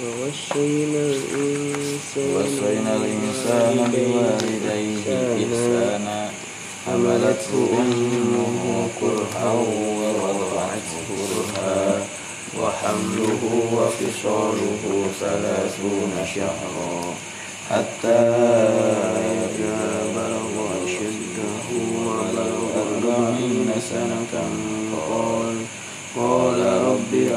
ووصينا الإنسان الإنسان بوالديه إحسانا. حملته أمه كرها ووضعته كرها. وحمله وفصاله ثلاثون شهرا. حتى إذا بلغ أشده وبلغ أربعين سنة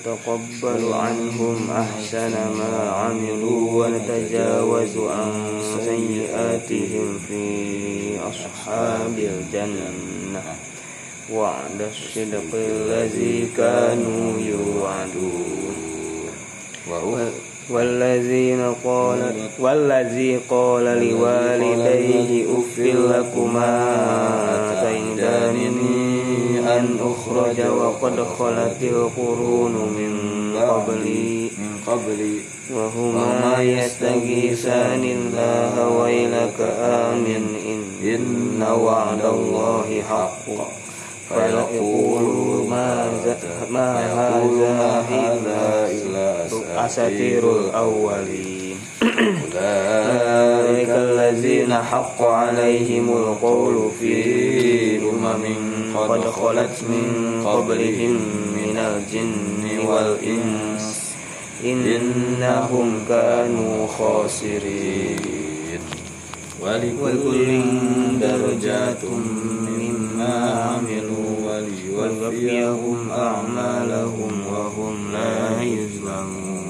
نتقبل عنهم أحسن ما عملوا ونتجاوز عن سيئاتهم في أصحاب الجنة. وعد الصدق الذي كانوا يوعدون. والذين قال والذي قال لوالديه أف لكما تيدانني أن أخرج وقد خلت القرون من قبلي. من قبلي. وهما يستغيثان الله ويلك آمن إن, إن وعد الله حق. فيقولوا ماذا ما هذا إلا أساطير الأولين. أولئك الذين حق عليهم القول في أمم قد خلت من قبلهم من الجن والإنس إنهم كانوا خاسرين. ولكل درجات مما عملوا وليوفيهم أعمالهم وهم لا يظلمون.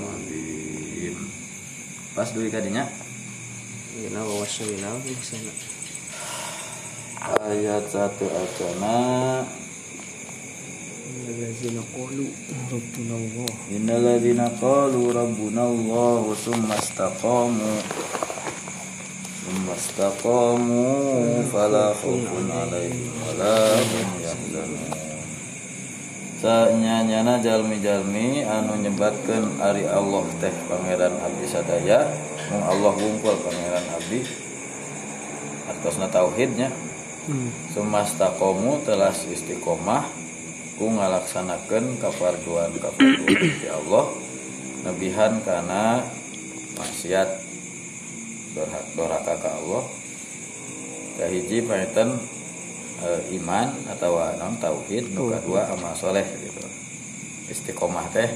pas dulu kadinya. Ina wa wasalina di sana. ayat satu acana Allazina qalu rabbuna Allah. Innalladzina qalu rabbuna Allah summa istaqamu. Summa istaqamu fala khaufun alaihim wala hum yahzanun Sanyanyana jalmi-jalmi anu nyebatkeun ari Allah teh pangeran abdi sadaya mung Allah wungkul pangeran abdi atasna tauhidnya. Sumastaqomu telah istiqomah ku ngalaksanakeun kafarduan kafarduan di Allah nebihan kana maksiat dorhak doraka ka Allah. Kahiji paetan e, iman atau non tauhid nu kadua amal soleh gitu. Istiqomah teh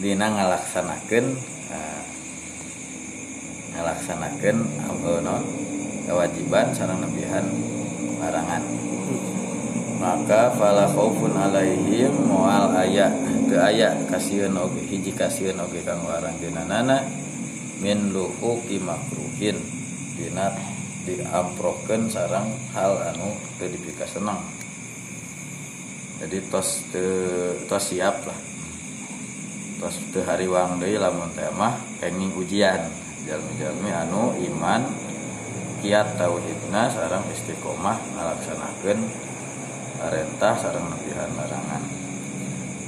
dina ngalaksanakeun nah, ngalaksanakeun e, non kewajiban sareng nebihan larangan. Maka fala khaufun alaihim moal aya teu aya kasieun oge hiji kasieun oge kang larang dinanana min luhuqi makruhin dina diamprokeun sarang hal anu teu dipika senang jadi tos teu tos siap lah. Tos teu hariwang deui lamun teh mah kenging ujian. Jalmi-jalmi anu iman kiat tauhidna sarang istiqomah ngalaksanakeun perintah sarang nepihan larangan.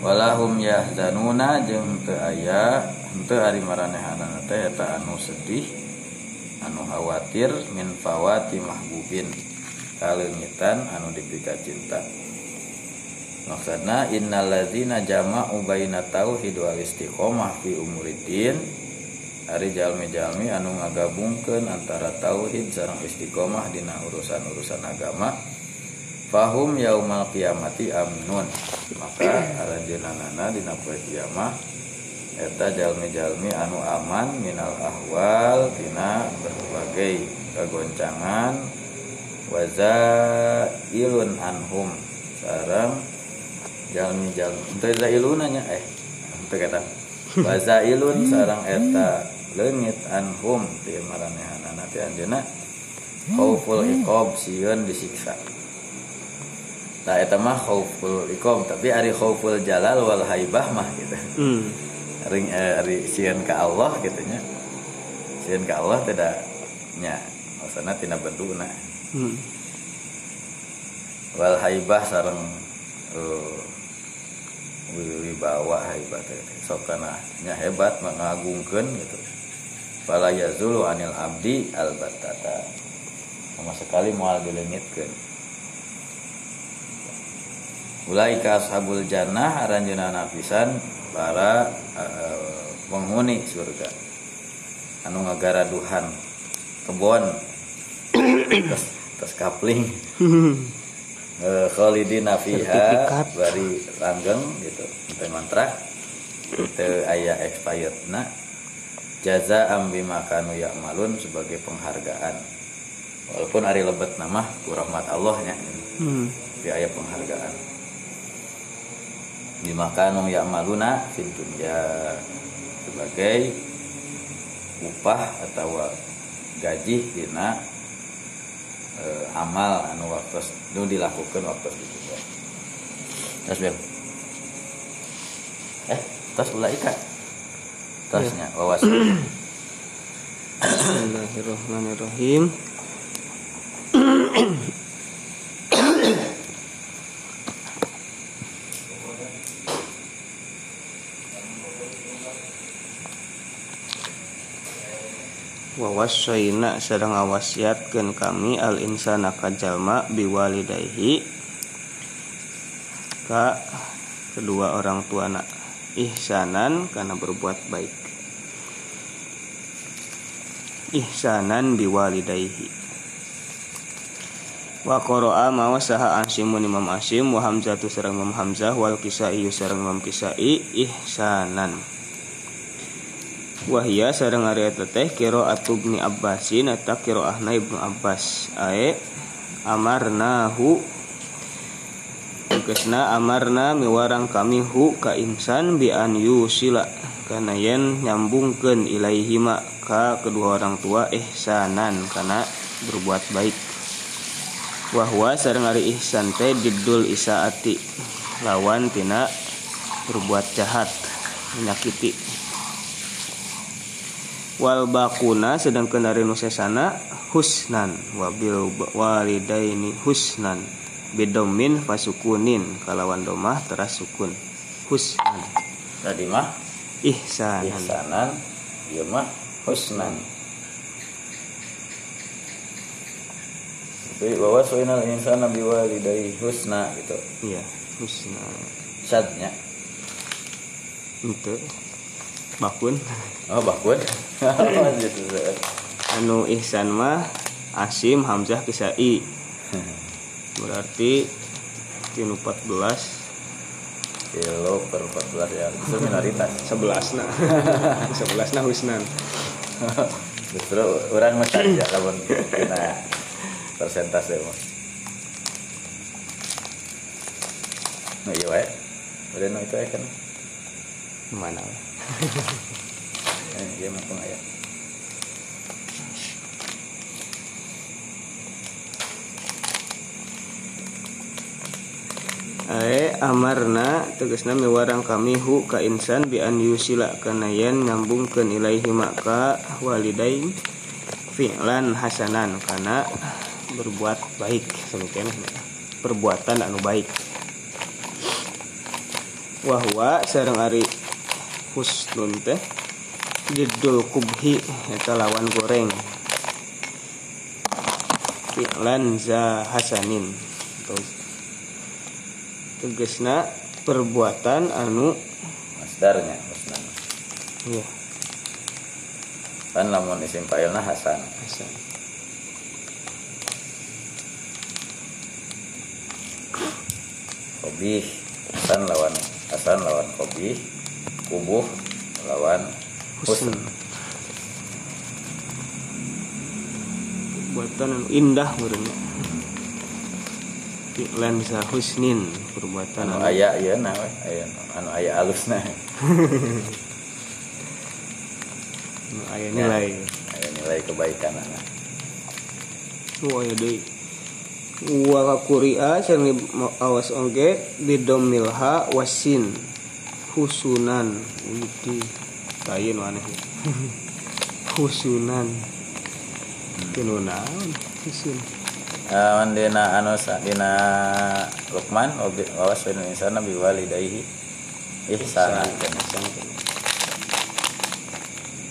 Walahum yahzanuna jeung teu aya henteu ari maranehanana teh anu sedih anu khawatir min fawati mahbubin. Kalengitan anu dipika cinta. Maksudna innalladzina jama'u baina tauhid wal istiqomah fi umuriddin. Ari jalmi-jalmi anu ngagabungkeun antara tauhid sareng istiqomah dina urusan-urusan agama. Fahum yaumal kiamati aminun maka aranjeunana dina poe kiamah eta jalmi-jalmi anu aman minal ahwal tina berbagai kegoncangan waza ilun anhum. Sarang jalmi-jalmi. Teu ilunanya eh teu kata. Waza ilun sarang eta leungit anhum. Ti maranehanana teh anjeunna. Khauful iqab sieun disiksa. Nah, eta mah khauful iqam, tapi ari khauful jalal wal haibah mah gitu. Hmm. Ring eh, sieun ka Allah gitu nya. Sieun ka Allah tidak nya maksudna tina benduna. Hmm. Wal haibah sareng uh, wibawa haibah sok kana nya hebat mengagungkeun gitu. Fala yazulu anil abdi albatata. Sama sekali moal dilengitkeun. Ulaika ashabul jannah aranjeuna napisan para uh, penghuni surga. Anu ngagaraduhan kebon terus terus kapling. Uh, khalidina fiha bari langgeng gitu. Teh mantra. Teu aya expired. Na jaza ambi makanu ya'malun sebagai penghargaan. Walaupun ari lebet nama ku rahmat Allah nya Hmm. penghargaan bimakanu ya'maluna fid dunya. Sebagai upah atau gaji dina eh, amal anu waktu nu dilakukan waktu itu terus bel. Eh terus ulah ikat terusnya wawas. Bismillahirrahmanirrahim. Wawasaina sedang awasiatkeun kami al insana ka jalma biwalidayhi ka kedua orang tuana. Ihsanan karena berbuat baik. Ihsanan biwalidayhi wa qara'a ma wasaha asimun imam asim wa hamzatu sareng imam hamzah wal kisai sareng imam kisai ihsanan wahia sareng ari eta teh qira'atu ibni abbasin eta qira'ahna ibnu abbas. Ae amarnahu Tegasna amarna miwarang kami hu ka insan bi an yusila kana yen nyambungkeun ilaihima ka kedua orang tua ihsanan kana berbuat baik. Wahwa sareng ari ihsan teh diddul isaati lawan tina berbuat jahat menyakiti wal bakuna sedangkan dari nusesana husnan. Wabil walidaini husnan. Bidomin fasukunin. Kalawan domah teras sukun. Husnan. Tadi mah ihsanan. ihsanan ieu mah husnan. Tapi bahwa soinal insana biwalidayhi husna gitu. Iya husnan syadnya. Itu bakun. Oh bakun. Anu ihsan mah asim hamzah kisai. Berarti tinu 14 kilo per 14 ya. Itu minoritas. 11 nah. 11 nah husnan justru orang mah saja lawan kena persentase mah nah iya wae udah no itu ya kan? Mana eh, dia mah ya? Amarna miwarang kami hu ka insan bi an yusila kana yen nyambungkeun ilaihi maka walidain fi'lan hasanan kana berbuat baik. Semikian perbuatan anu baik. Wahwa sareng ari husnun teh. Didul kubhi eta lawan goreng. Fi'lan za hasanin Tegesna perbuatan anu masdarnya husnan Iya. Kan lamun isim fa'ilna hasan. Hasan. Kobih. Hasan lawan hasan lawan kobih kubuh lawan husn Perbuatan anu indah meureunnya Fi'lan za husnin perbuatan anu aya ieu na we aya anu aya alusna anu aya nilai. Aya nilai kebaikan na Oh ya deui. Wa sareng awas oge bidomil ha wasin husunan itu kain maneh. husunan. Tinu naon? Husun. Awan dina anu sa dina Luqman wa insana bi walidayhi. Ihsana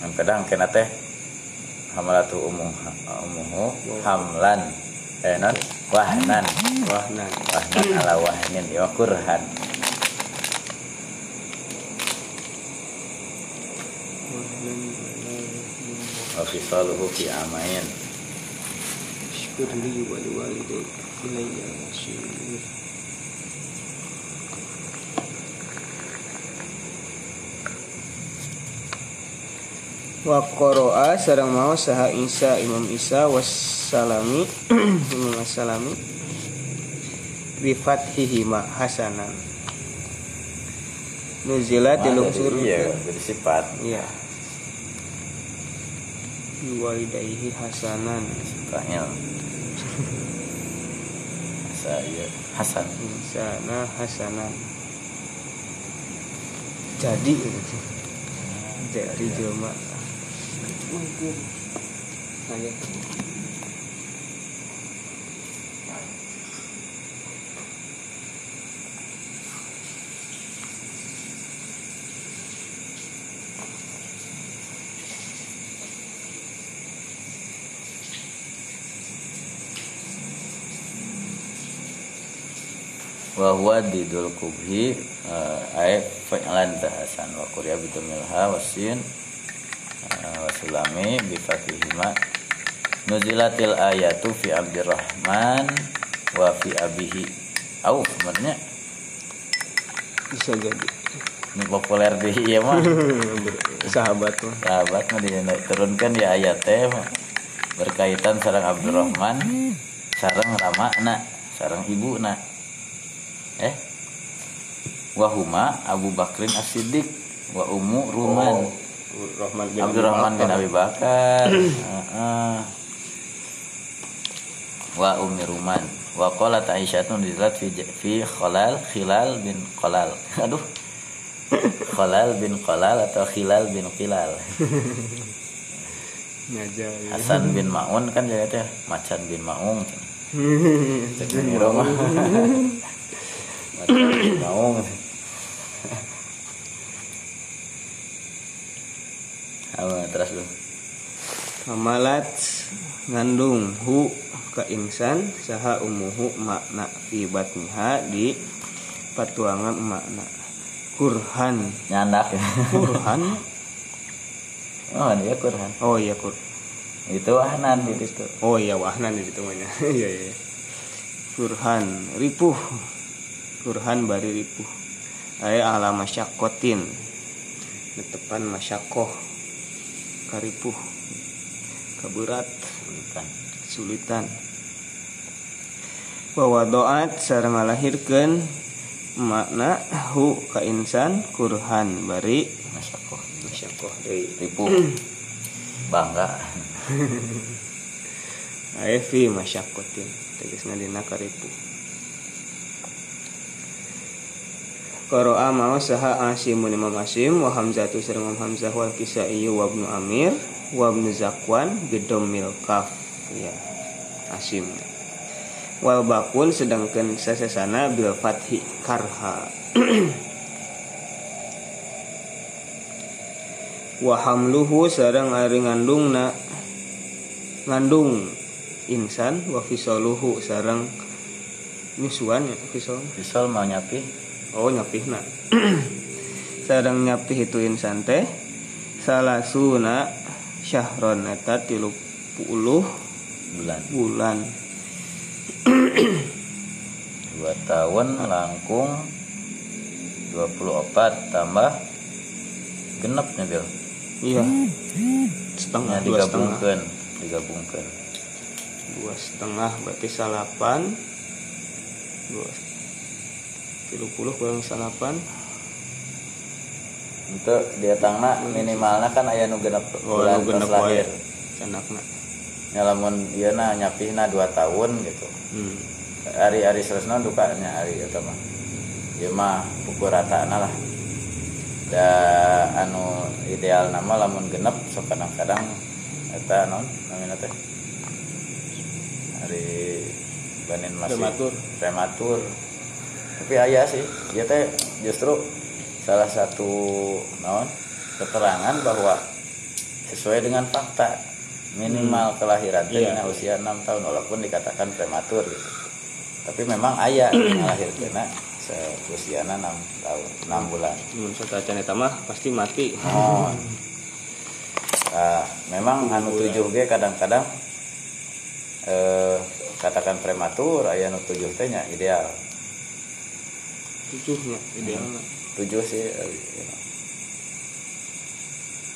Yang kadang kena teh hamalatu umuh umuhu hamlan. Eh non? Wahnan. Wahnan. wahnan ala wahnin ya kurhan wa fisaluhu fi amain Syukur li wa liwalidayk ilayya masir. Wa qara'a sareng mau saha Isa Imam Isa wassalami Imam As-Salami bi fathihi ma hasanan. Nuzilat di lungsur iya jadi sifat Iya. Walidayhi hasanan. Fa'il saya Hasan. Insana hasanan. Jadi. Dari jelma Ayah. Wa huwa didul kubhi uh, ay fi'lan tahasan wa quriya bitumilha wasin uh, wasulami bi fatihima. Nuzilatil ayatu fi abdirrahman wa fi abihi. Au sebenarnya Bisa jadi. Ini populer di iya mah Sahabat mah sahabat mah diturunkan di ayat teh berkaitan sarang Abdurrahman sarang Ramana sarang ibuna eh? Wahuma Abu Bakrin As-Siddiq. Wa Ummu Ruman. Rahman bin Abdurrahman bin Abi Bakar. Heeh. wa Ummi Ruman. Wa qalat fi fi Khalal Khilal bin Khalal aduh. Khalal bin Khalal atau Khilal bin Khilal ya. Hasan bin Maun kan jadi teh Macan bin Maung. Cek ngira mah Maung apa terus lu? Hamalat ngandung hu ka insan saha umuhu makna fi batniha di patuangan makna. Kurhan. Nyandak. Ya kurhan? Oh dia Quran oh iya kur. Itu wahnan di situ. Oh iya wahnan di temannya iya iya. Kurhan ripuh kurhan bari ripuh. Ay ala masyakotin. Netepan masyakoh. Karipuh. Kaberat Bukan. kesulitan. Bahwa doat sareng ngalahirkeun makna hu ka insan kurhan bari masyakoh. Masyakoh deui. Ribu bangga. Ae fi masyakotin. Tegasna dina karipu Qara'a mau saha Asimun Imam Asim wa Hamzatu sareng Imam Hamzah wal Kisai wa Ibnu Amir wa Ibnu Zakwan bidammil kaf. Ya Asim. Wal bakun sedangkan sasesana bil fathi karha. Wa hamluhu sareng ari ngandungna ngandung insan wa fisaluhu sareng nyusuan ya fisal. Pisau mau nyapi oh nyapih nak. Sedang nyapih ituin teh. Salah suna syahron eta tilu puluh bulan. bulan. Dua tahun langkung 24 tambah genapnya nih iya. Setengah dua digabungkan setengah. digabungkan dua setengah berarti salapan. Dua setengah 30 kurang salapan itu dia tangna minimalnya kan ayah nu genep oh, bulan oh, genep lahir. cenakna ya lamun iya na nyapihna tahun gitu. Hmm. hari hari selesna dukanya hari itu mah. Ya mah pukul rata lah. Da anu ideal nama lamun genep so kadang-kadang eta non namanya teh? Hari banin masih prematur. prematur tapi ayah sih ya teh justru salah satu non keterangan bahwa sesuai dengan fakta minimal kelahiran teh dina usia 6 tahun walaupun dikatakan prematur gitu. Tapi memang ayah melahirkan seusiana 6 tahun 6 bulan. Mun satacan eta mah pasti mati. Oh. Nah, memang anu tujuh ge kadang-kadang eh katakan prematur aya anu tujuh teh nya ideal. tujuhnya idealnya Tujuh sih eh, ya.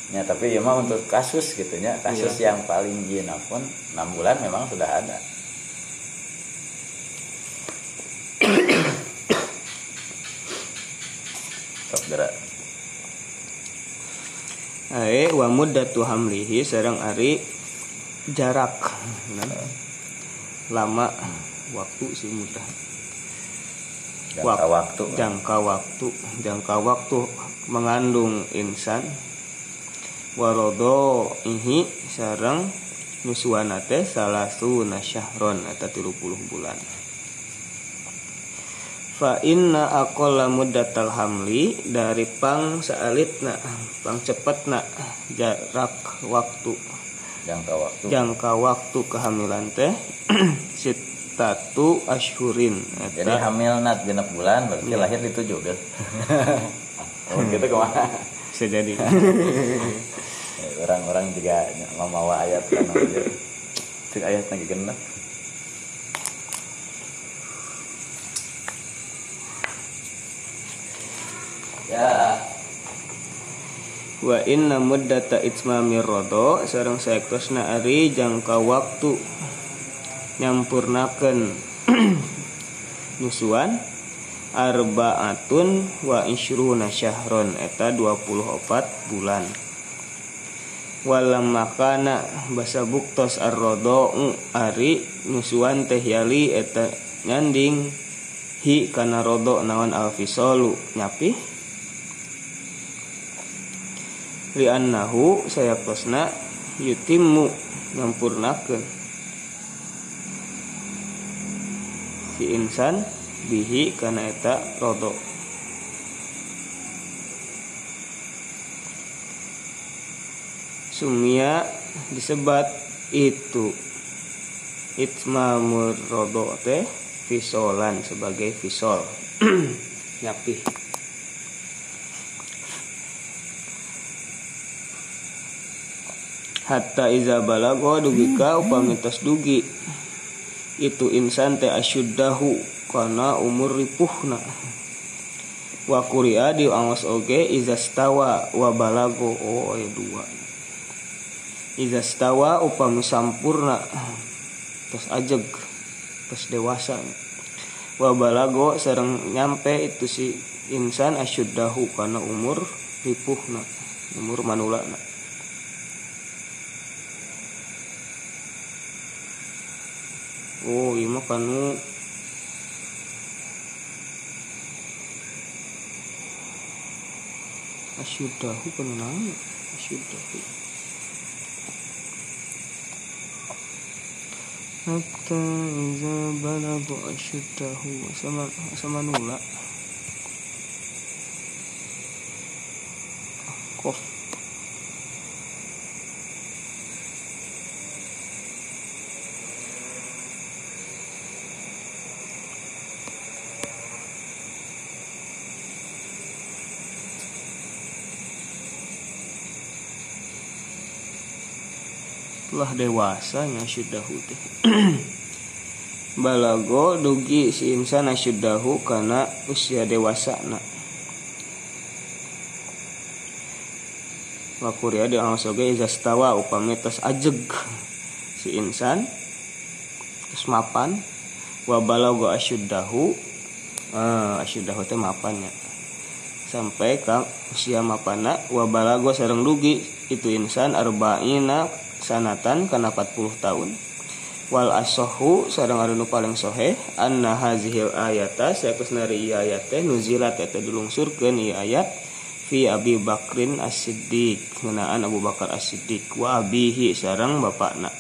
Ya, tapi ya mah untuk kasus gitu nya, kasus yang paling jina pun 6 bulan memang sudah ada. Sok gerak. Ae wa muddatu hamlihi sareng ari jarak nah, lama waktu sih mudah Jangka Wak- waktu. jangka waktu jangka waktu mengandung insan warodo ihi sareng nyusuana teh salasuna syahron eta 30 bulan fa inna aqalla muddatal hamli dari pang saalitna pang cepetna jarak waktu Jangka waktu. jangka waktu kehamilan teh sitatu asyhurin Jadi eta hamil nat genep bulan berarti Iya. lahir di tujuh kan? oh gitu ke mana? bisa jadi Orang-orang juga memawa ayat kan. Cek ayat lagi genep. Ya, wa inna muddata itmamir rodo sareng saektosna ari jangka waktu nyampurnakeun nyusuan arbaatun wa isyruna syahron eta 24 bulan. Walam makana basa buktos arrodo ari nyusuan teh yali eta nyanding hi kana rodo naon alfisolu nyapi li'annahu sayakosna yutimmu nyampurnakeun si insan bihi kana eta rodo. Sumia disebat itu. Itmamur rodo teh visolan sebagai visol nyapih hatta iza balago dugika upamitos dugi itu insan teh asyuddahu kana umur ripuhna. Wa kuria di angos oge iza stawa wa balago oh aya dua. Iza stawa upami sampurna terus ajeg terus dewasa. Wa balago sareng nyampe itu si insan asyuddahu kana umur ripuhna umur manulana Oh, iya mah kanu asyudahu kanu naon? Ya? asyudahu. Hatta iza balagu asyudahu sama sama nula. Kof lah dewasanya syuddahu teh. Balago dugi si insan syuddahu karena usia dewasa na wakuria di angsoge izastawa upami tos ajeg. Si insan terus mapan. Wa balago asyuddahu uh, asyuddahu teh mapannya sampai ke usia mapana wa balago sareng dugi itu insan arba'ina sanatan kana 40 tahun. Wal asohu sareng anu paling sohe anna hazihil ayata sakusna ieu ayat teh nuzilat eta dilungsurkeun ieu ayat fi Abi Bakrin As-Siddiq ngeunaan Abu Bakar As-Siddiq wa abihi sareng bapakna.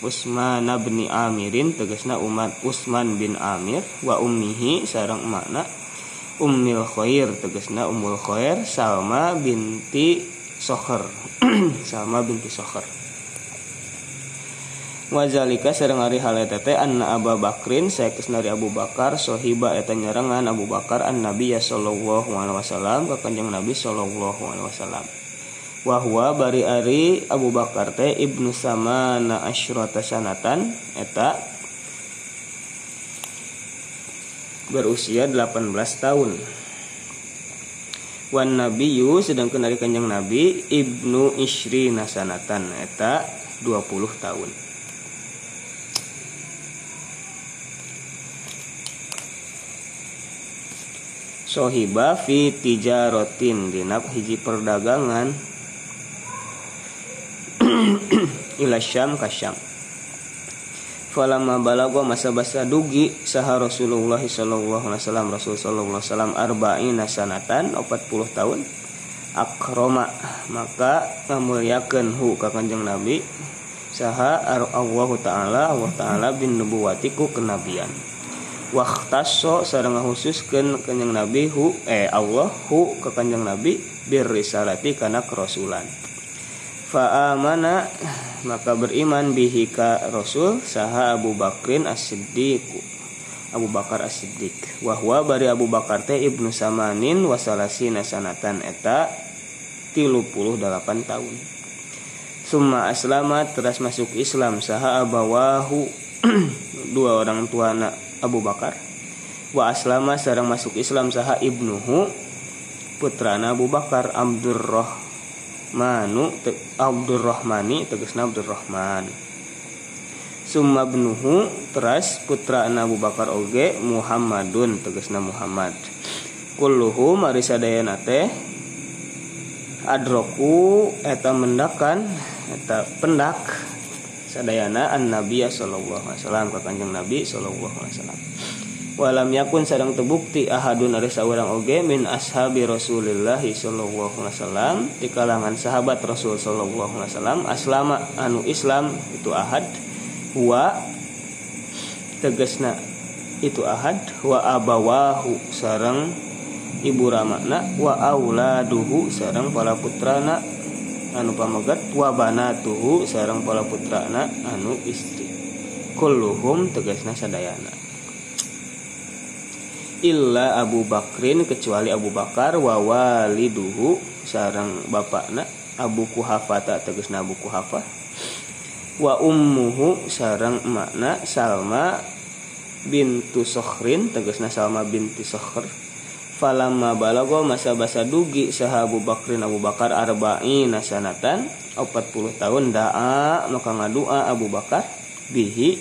Usman bin Amirin tegasna umat Usman bin Amir wa ummihi sareng emakna. Ummil Khair tegasna Ummul Khair Salma binti Sokhar. Salma binti Sokhar Wazalika sareng ari hal eta teh anna Abu Bakrin saeus dari Abu Bakar sohiba eta nyarangan Abu Bakar an Nabi ya sallallahu alaihi wasallam ka Kanjeng Nabi sallallahu alaihi wasallam. Wa huwa bari ari Abu Bakar teh ibnu samana asyrata sanatan eta berusia 18 tahun. Wan nabiyyu sedangkan dari Kanjeng Nabi ibnu isri nasanatan eta 20 tahun. Sohiba fi tijarotin dina hiji perdagangan. Ila syam ka falamma balagha masa basa dugi saha Rasulullah sallallahu alaihi wasallam Rasul sallallahu alaihi wasallam arba'ina sanatan 40 tahun akroma. Maka ngamulyakeun hu ka Kanjeng Nabi saha Allah taala Allah taala bin nubuwatiku kenabian waktaso sarang khususkan kanjeng nabi hu eh Allah hu ke kanjeng nabi bir risalati karena kerasulan. Fa amana maka beriman bihi ka rasul saha Abu Bakrin as-Siddiq. Abu Bakar as-Siddiq. Wahwa bari Abu Bakar teh ibnu samanin wasalasi nasanatan eta tilu puluh delapan tahun. Summa aslamat teras masuk Islam saha abawahu. Dua orang tua anak Abu Bakar. Wa aslama sarang masuk Islam saha ibnuhu putrana Abu Bakar Abdurrahmanu te, Abdurrahmani tegasna Abdurrahman. Summa ibnuhu teras putra Abu Bakar oge Muhammadun tegasna Muhammad. Kulluhu mari sadayana teh adroku eta mendakan eta pendak sadayana an Nabi sallallahu alaihi wasallam ka Kanjeng Nabi sallallahu alaihi wasallam. Walam yakun sadang terbukti ahadun ari saurang oge min ashabi Rasulillah sallallahu alaihi wasallam di kalangan sahabat Rasul sallallahu alaihi wasallam aslama anu Islam itu ahad. Wa tegesna itu ahad. Wa abawahu sarang ibu ramana wa auladuhu sarang para putrana anu pamegat wa banatuhu sareng pala putrana anu istri. Kulluhum tegasna sadayana. Illa Abu Bakrin kecuali Abu Bakar wa waliduhu sarang bapakna Abu Kuhafata tegasna Abu Kuhafa. Wa ummuhu sarang emakna Salma bintu Sokhrin tegasna Salma binti Sokhr falamma balago masa basa dugi saha Abu Bakrin Abu Bakar arba'in sanatan 40 tahun daa maka ngadua Abu Bakar bihi.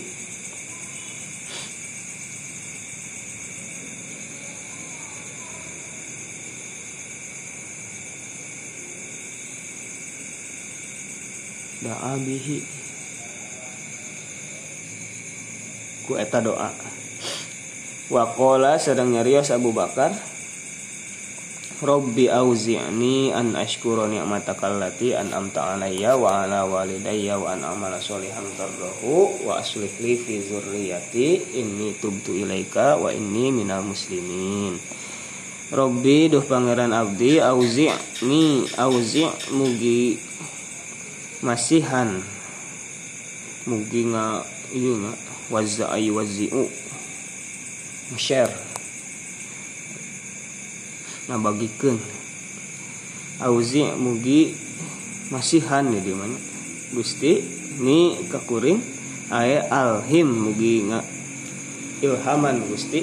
Daa bihi. Ku eta doa. Wakola sedang nyarios Abu Bakar Robbi auzi'ni an ashkura ni'mataka allati an'amta alayya wa ala walidayya wa an amala sholihan tardahu wa aslih li fi dzurriyyati inni tubtu ilaika wa inni minal muslimin. Robbi duh pangeran abdi auzi'ni auzi' mugi masihan. Mugi nga ieu nga wazza ayu wazzi'u. Share nah bagikan auzi mugi masihan ya di mana? Gusti ni kakuring. Aya alhim mugi nga ilhaman Gusti.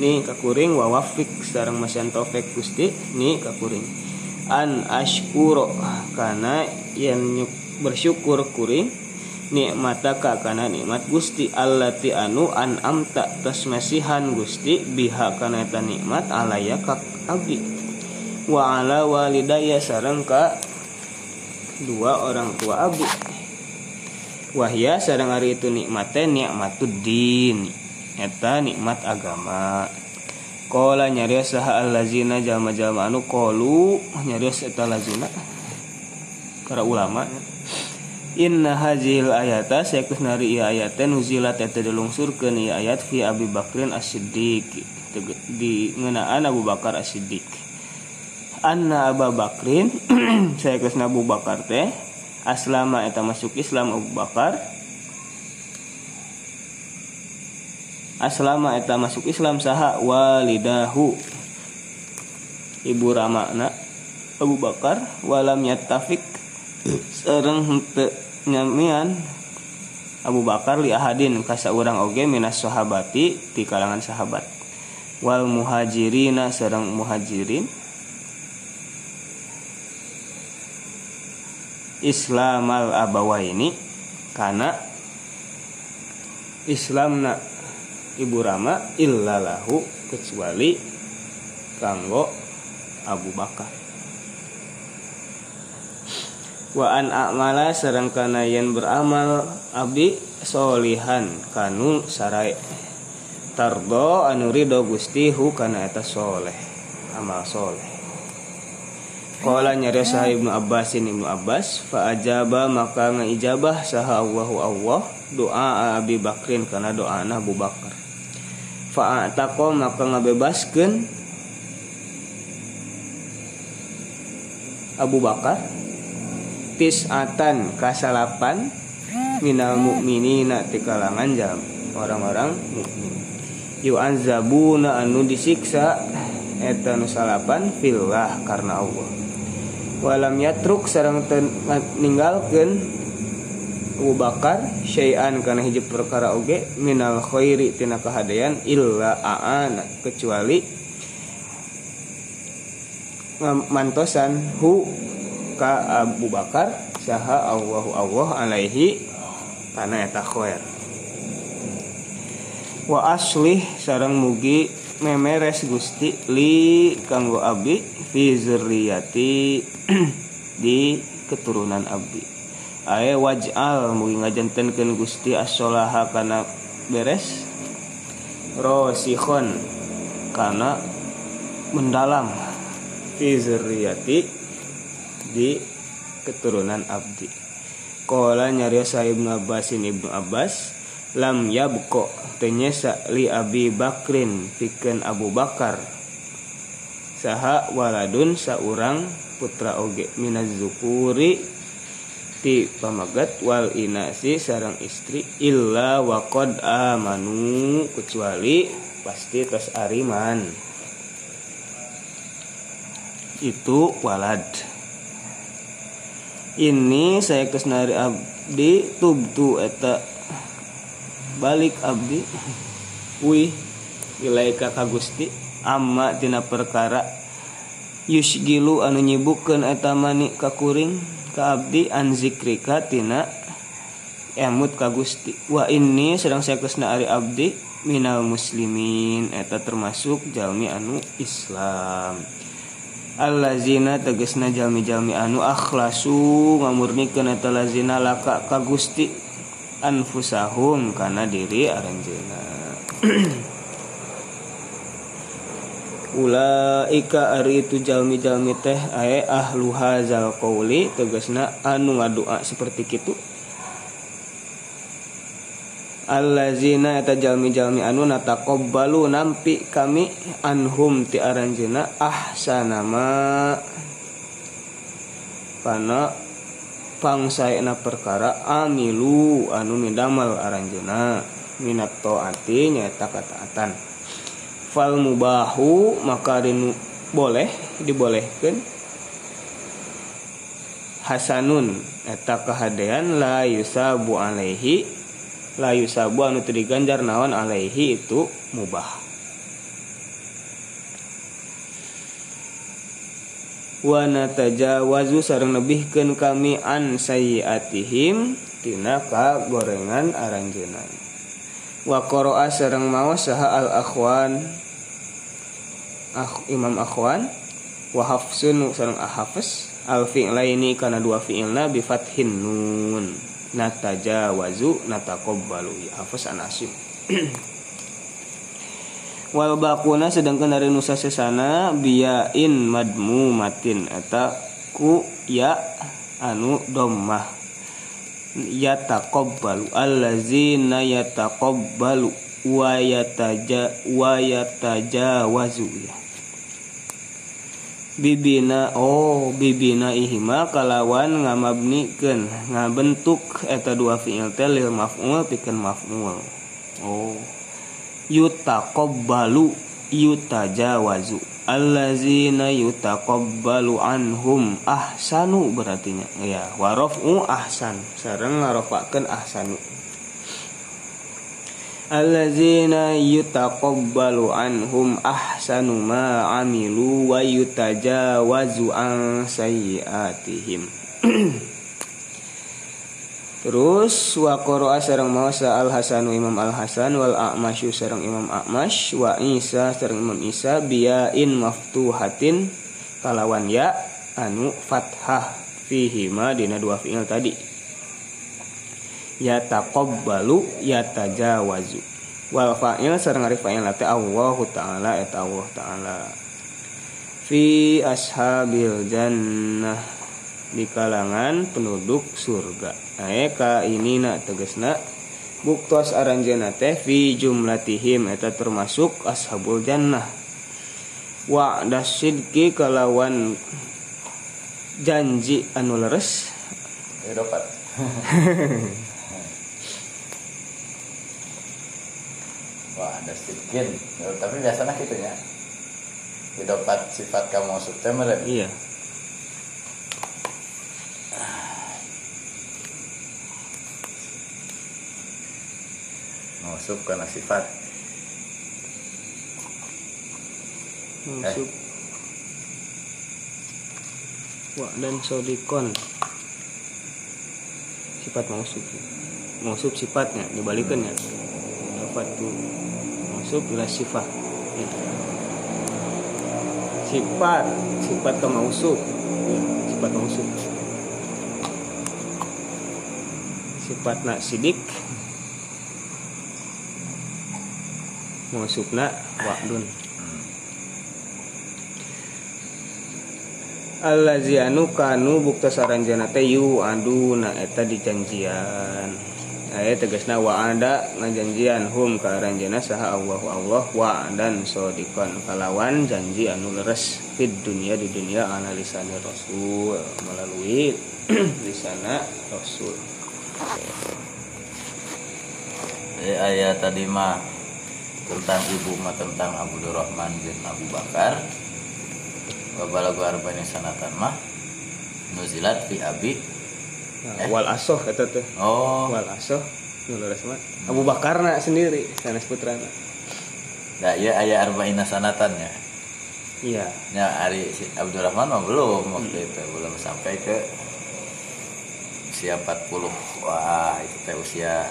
Ni kakuring wawafik sarang masyan taufik Gusti. Ni kakuring. An ashkuro karena yang bersyukur kuring. Nikmataka kana nikmat Gusti. Allati anu an amta tas masihan Gusti. Biha kana nikmat alaya abdi wa ala walidaya sareng ka dua orang tua abdi wahya sareng hari itu nikmatnya nikmatuddin eta nikmat agama. Kola nyarios saha allazina jama-jama anu kolu nyarios eta lazina para ulama. Inna hajil ayata sekus nari iya ayatnya nuzilat eta dilungsurkeun ayat fi Abi Bakrin As-Siddiq di ngeunaan Abu Bakar As-Siddiq. Anna Abu Bakrin sekus Abu Bakar teh. Aslama eta masuk Islam Abu Bakar. Aslama eta masuk Islam saha? Walidahu. Ibu ramana Abu Bakar. Walam yattafik. Sareng henteu nyamian. Abu Bakar li ahadin kasa urang oge minas sahabati di kalangan sahabat wal muhajirina sareng muhajirin. Islamal abawaini karena Islamna Ibu Rama illalahu kecuali kanggo Abu Bakar. Wa an a'mala sareng kana yen beramal abdi solihan kanu sarai tardo anu ridho Gusti hu kana eta soleh amal soleh. Kala nyari saha Ibnu Abbasin Ibnu Abbas fa ajaba maka ngaijabah saha Allahu Allah doa Abi Bakrin kana doa Abu Bakar. Fa'ataqo maka ngabebaskeun Abu Bakar tisatan kasalapan minal mukminina ti kalangan jam orang-orang mukmin yu'anzabuna anu disiksa. Eta nu salapan fillah karena Allah. Walam yatruk sareng ninggalkeun Abu Bakar syai'an kana hiji perkara oge minal khairi tina kahadayan illa aana kecuali mantosan hu ka Abu Bakar saha Allahu Allah alaihi kana eta khair wa aslih sareng mugi memeres Gusti li kanggo abdi fi zurriyati di keturunan abdi. Ae waj'al mugi ngajantenkeun Gusti as-sholaha kana beres rosikhon kana mendalam fi zurriyati di keturunan abdi. Kola nyarios Ibnu Abbasin Ibnu Abbas lam yabko tenyesa li Abi Bakrin pikeun Abu Bakar. Saha waladun saurang putra oge minaz zukuri ti pamagat wal inasi sarang istri illa waqad amanu kecuali pasti tos ariman. Itu walad. Ini saya kesnari abdi tubtu eta balik Abdi. Wih ilaika Ka Gusti ama tina perkara. Yusgilu anu nyibukeun eta mani kakuring. Ka abdi an zikrika tina emut ka Gusti wa ini sedang saya kesna ari abdi minal muslimin. Eta termasuk jalmi anu Islam. Allazina tegesna jalmi-jalmi anu akhlasu. Ngamurnikeun eta lazina laka ka Gusti anfusahum kana diri aranjeuna ulaika ari itu jalmi-jalmi teh ae ahlu hazal qauli tegasna anu ngadua seperti kitu. Allazina eta jalmi-jalmi anu nataqabbalu nampi kami anhum ti aranjeuna ahsana ma kana pangsaena perkara amilu anu midamal aranjeuna minat taati nyaeta kataatan. Fal mubahu maka dinu boleh dibolehkan hasanun eta kahadean la yusabu alaihi la yusabu anu teu diganjar naon alaihi itu mubah wa natajawazu sareng nebihkeun kami an sayiatihim tina ka gorengan aranjeunna wa qara'a sareng maos saha al akhwan ah, Imam Akhwan wa hafsun sareng ahafs al fi'laini kana dua fi'ilna bi fathin nun. Natajawazu nataqabbalu ya hafs an asim wal baquna sedangkan dari nusa sesana biyain madmu matin. Eta ku ya anu dommah yataqabbalu allazina yataqabbalu wa yataja wa yatajawazu. Ya bibina oh bibina ihima kalawan ngamabnikeun ngabentuk. Eta dua fi'il teh lil maf'ul pikeun maf'ul. Oh yutaqabbalu yutajawazu. Allazina yutaqabbalu anhum ahsanu berartinya. Ya warofu ahsan. Sareng ngarofakeun ahsanu. Allazina yutaqabbalu anhum ahsanu ma amilu wa yutajawazu an sayyiatihim Terus wa qara'a sareng maosa Al Hasanu Imam Al Hasan wal A'masyu sareng Imam A'mash wa Isa sareng Imam Isa biyain maftuhatin kalawan ya anu fathah fihi ma dina dua fi'il tadi. Ya taqabbalu ya tajawazu. Wal fa'il sareng ari fa'il teh Allahu taala eta Allah taala. Fi ashabil jannah di kalangan penduduk surga ka ini nak tegesna buktos aranjana teh fi jumlatihim eta termasuk ashabul jannah. Wa dasidki kalawan janji anu leres. Dapat. Wah ada sedikit tapi biasanya gitu ya dapat sifat kamu subtemer iya masuk karena sifat. Masuk eh. wa dan sodikon. Sifat mausuf mausuf sifatnya dibalikan ya. Dapat tuh mausuf bila sifat. Ya. sifat sifat ke mausuf ya, sifat mausuf sifat nak sidik masukna wa'dun Allazi anu kanu bukta saranjana teh yu aduna eta dijanjian. Ayat tegasna wa ada ngajanjian hum ka aranjana saha Allahu Allah wa dan sodikon kalawan janji anu leres dunia di dunia analisane rasul. Melalui lisana rasul. Ayat tadi mah tentang ibu mah tentang Abu Rahman bin Abu Bakar Babalagu arba'in sanatan mah nuzilat fi abi nah, eh? wal asoh kata tuh oh wal asoh mah Abu Bakar nak sendiri sanes putrana Nah, iya ayah arba'in sanatan ya. Iya. Ya, hari si Abdurrahman mah belum waktu hmm. itu, belum sampai ke usia 40. Wah, itu teh usia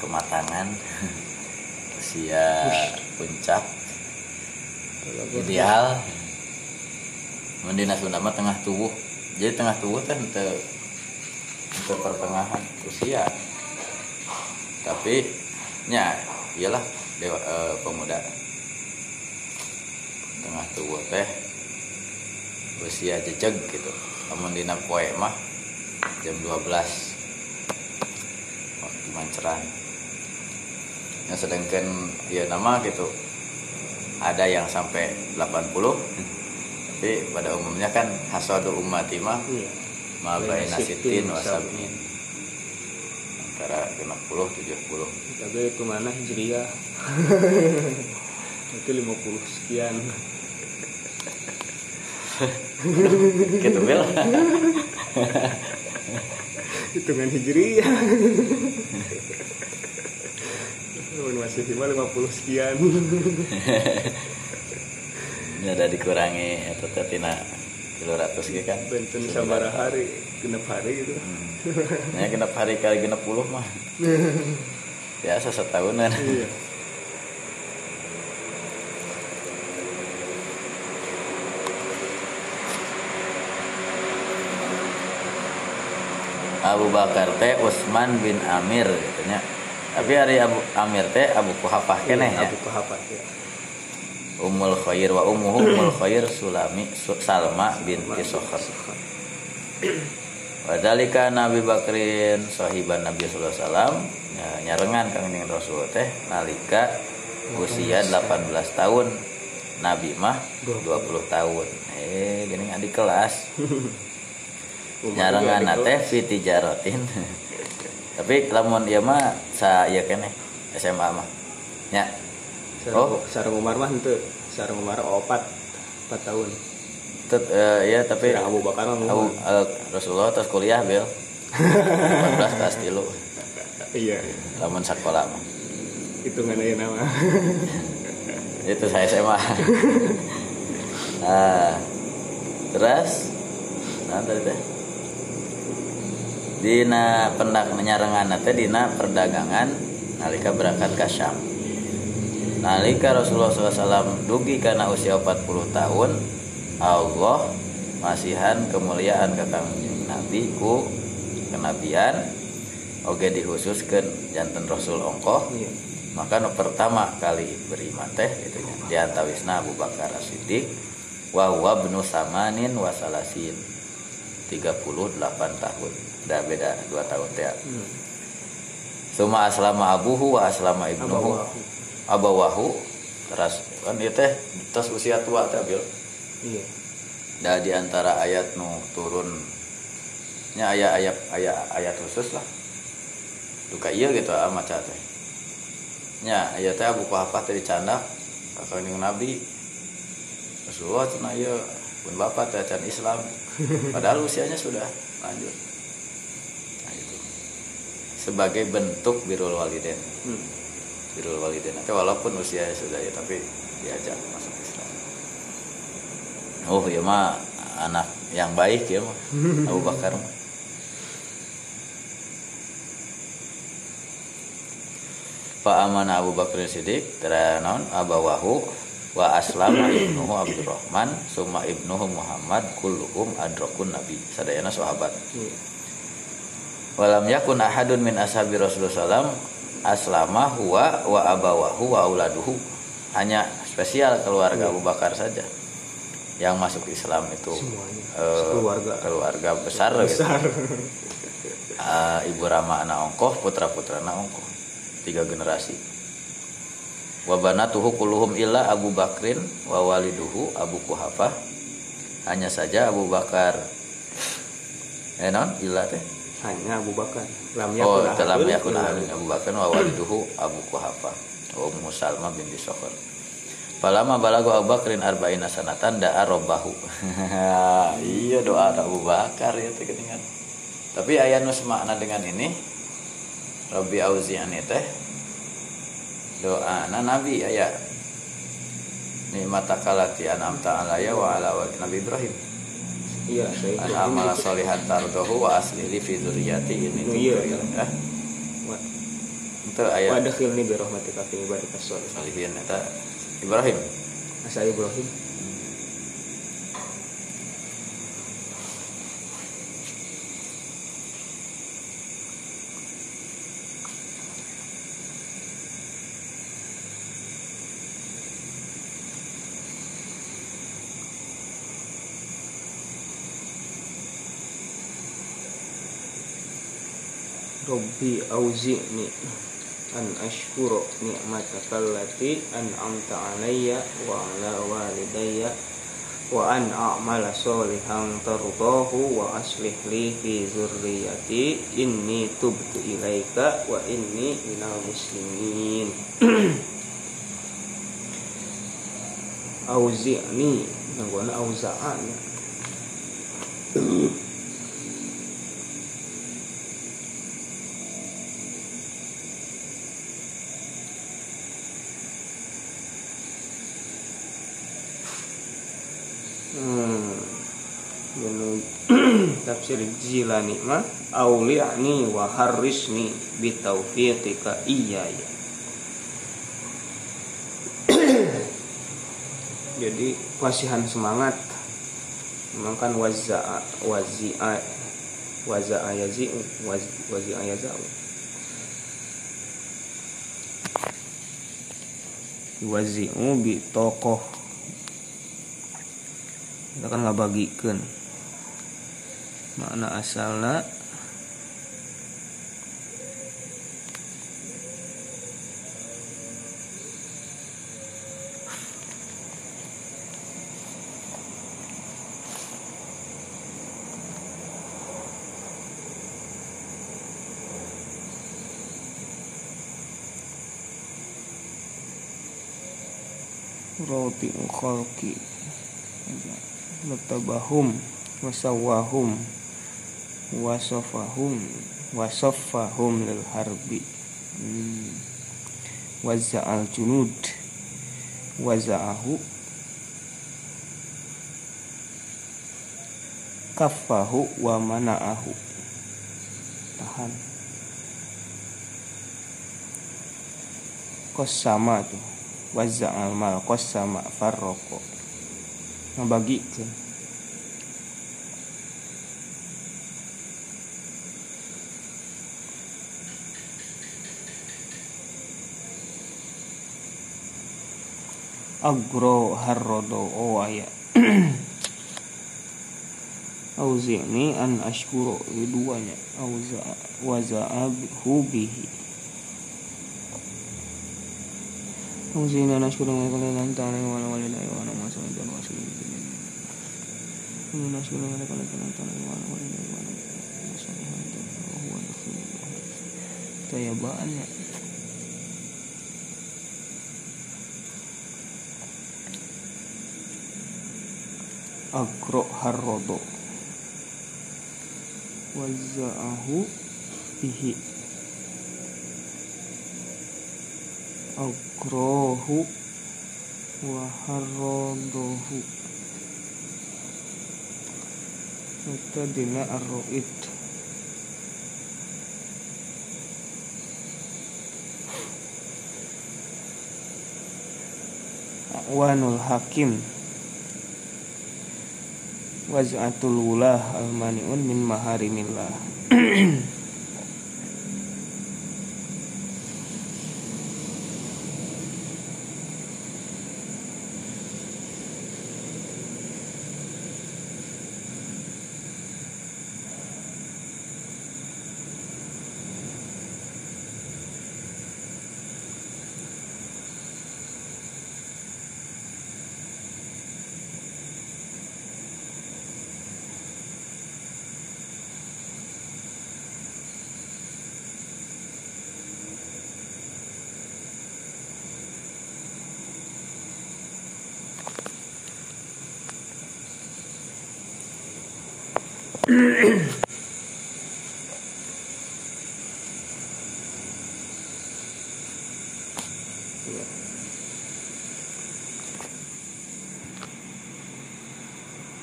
kematangan. usia puncak. Ideal. Mendina Sunda tengah tubuh. Jadi tengah tubuh kan untuk untuk pertengahan usia. Tapi nya iyalah dewa e, pemuda. Tengah tubuh teh usia jejeg gitu. Namun dina poe mah jam 12 waktu manceran yang sedangkan ya nama gitu ada yang sampai 80 tapi pada umumnya kan hasadu ummati mah iya. ma baina sitin wasabin antara 50 70 tapi itu mana hijriah? Itu 50 sekian. Gitu bel hitungan hijriah Masih lima lima puluh sekian. Udah dikurangi atau tina kilo ratus gitu kan. Benten sabar hari genep hari gitu. Hmm. ya genep hari kali genep puluh mah. Biasa setahunan. Iya. Abu Bakar teh Utsman bin Amir katanya tapi hari Abu Amir teh Abu Kuhafah kene iya, ya? Abu Kuhafah ya Ummul Khair wa ummuhu Ummul Khair Sulami Salma binti Sokhar Wadalika Nabi Bakrin sahiban Nabi sallallahu alaihi wasallam. Ya, nyarengan kang dengan Rasul teh nalika usia 18 tahun. Nabi mah 20 tahun. Eh gini di kelas. Nyarengan teh fi tijaratin tapi lamun ieu mah sa ieu keneh SMA mah. Nya. Oh. Sareng Umar mah henteu. Sareng Umar opat 4 tahun. Tet, uh, ya tapi Sareng Abu Bakar mah Abu, uh, Rasulullah terus kuliah bel 14 kelas tilu iya. Lamun sekolah mah. Hitungan aja nama itu saya SMA nah, terus? Nah tadi teh dina pendak menyarengan teh dina perdagangan nalika berangkat ke Syam. Nalika Rasulullah SAW dugi karena usia 40 tahun Allah masihan kemuliaan ke kangjeng Nabi ku kenabian. Oke dikhususkan jantan Rasul ongkoh. Iya. Maka nu pertama kali beriman teh gitu ya diantawisna Abu Bakar As-Siddiq wa huwa ibnu samanin wa salasin 38 tahun udah beda. 2 tahun teh hmm. Suma aslama abuhu wa aslama ibnuhu. Abawahu. teras kan ieu teh tos usia tua teh bil. Iya. Da di antara ayat nu turun. Nya ayat ayat ayat ayat khusus lah. Duka iya gitu ah maca teh. Nya ayat teh Abu Kuhafah teh dicandak kakak Nabi. Rasulullah cenah ieu pun bapak teh can Islam. Padahal usianya sudah lanjut. nah itu sebagai bentuk birrul waliden hmm. birrul waliden tapi walaupun usianya sudah ya tapi diajak masuk Islam. Oh ya mah anak yang baik ya mah Abu Bakar mah. Pak Amanah Abu Bakar Siddiq teranon abawahu wa aslama ibnuhu Abdurrahman summa ibnuhu Muhammad kulluhum adrakun nabi. Sadayana sahabat. Iya walam yakun ahadun min ashabi Rasulullah sallam aslama huwa wa abawahu wa auladuhu. Hanya spesial keluarga Abu Bakar saja yang masuk Islam itu Semuanya. eh, Keluarga. keluarga besar, gitu. besar. Eh, ibu Rama anak ongkoh putra putra anak ongkoh. Tiga generasi. Wabanatuhu kulluhum illa Abu Bakrin wa waliduhu Abu Kuhafah hanya saja Abu Bakar eh non illa teh hanya Abu Bakar lam Oh, yakun ahadun yakun ahadun Abu Bakar wa waliduhu Abu Kuhafa wa Ummu Salma binti Sokhar. Palama balago Abu Bakrin arba'ina sanatan da'a robbahu. iya doa Abu Bakar ya teh geuningan. Tapi aya nu semakna dengan ini Rabbi auzi'ani teh doa Nabi aya nikmatakalati an'amta alaya wa ala Nabi Ibrahim. Iya amala solihan tardohu wa asli fi dzurriyyati ini Iya. ya. Itu ayat Wadakhilni bi rahmatika fi ibadikas sholihin. Eta Ibrahim. Asa Ibrahim. Rabbi auzi'ni an ashkura ni'mataka allati an'amta alayya wa ala walidayya wa an a'mala solihan tardahu wa aslih li fi zurriyati inni tubtu ilaika wa inni minal muslimin. Auzi'ni nanggona auza'an hmm. Tafsir Jilani mah auli'ni wa harrisni iya ya jadi wasihan semangat. Memang kan waza wazi'a waza'a yazi'u wazi'a yaza'u. Wazi'u bi tokoh kita kan nggak bagikan makna asalnya roti khalqi. Mutabahum wasawahum wasofahum wasofahum lil harbi. Hmm. waza'al junud. Waza'ahu kafahu wa mana'ahu. Tahan. Kos sama tuh waza'al mal. Kos sama farroko ngebagikan agro harrodo oh ya Auzi'ni an ashkuro keduanya Auza waza'ahu bihi. Auzi'ni an ashkuro wa kala lan ta'ala wa la walillahi wa ana masalin dan wasilin Ini ashkuro wa kala lan ta'ala wa la walillahi wa ana masalin dan huwa dukhulul Tayabaannya agro harrodo waza'ahu bihi. Agrohu wa harrodohu dina arroid. Wanul Hakim waz'atul wulah almaniun min maharimillah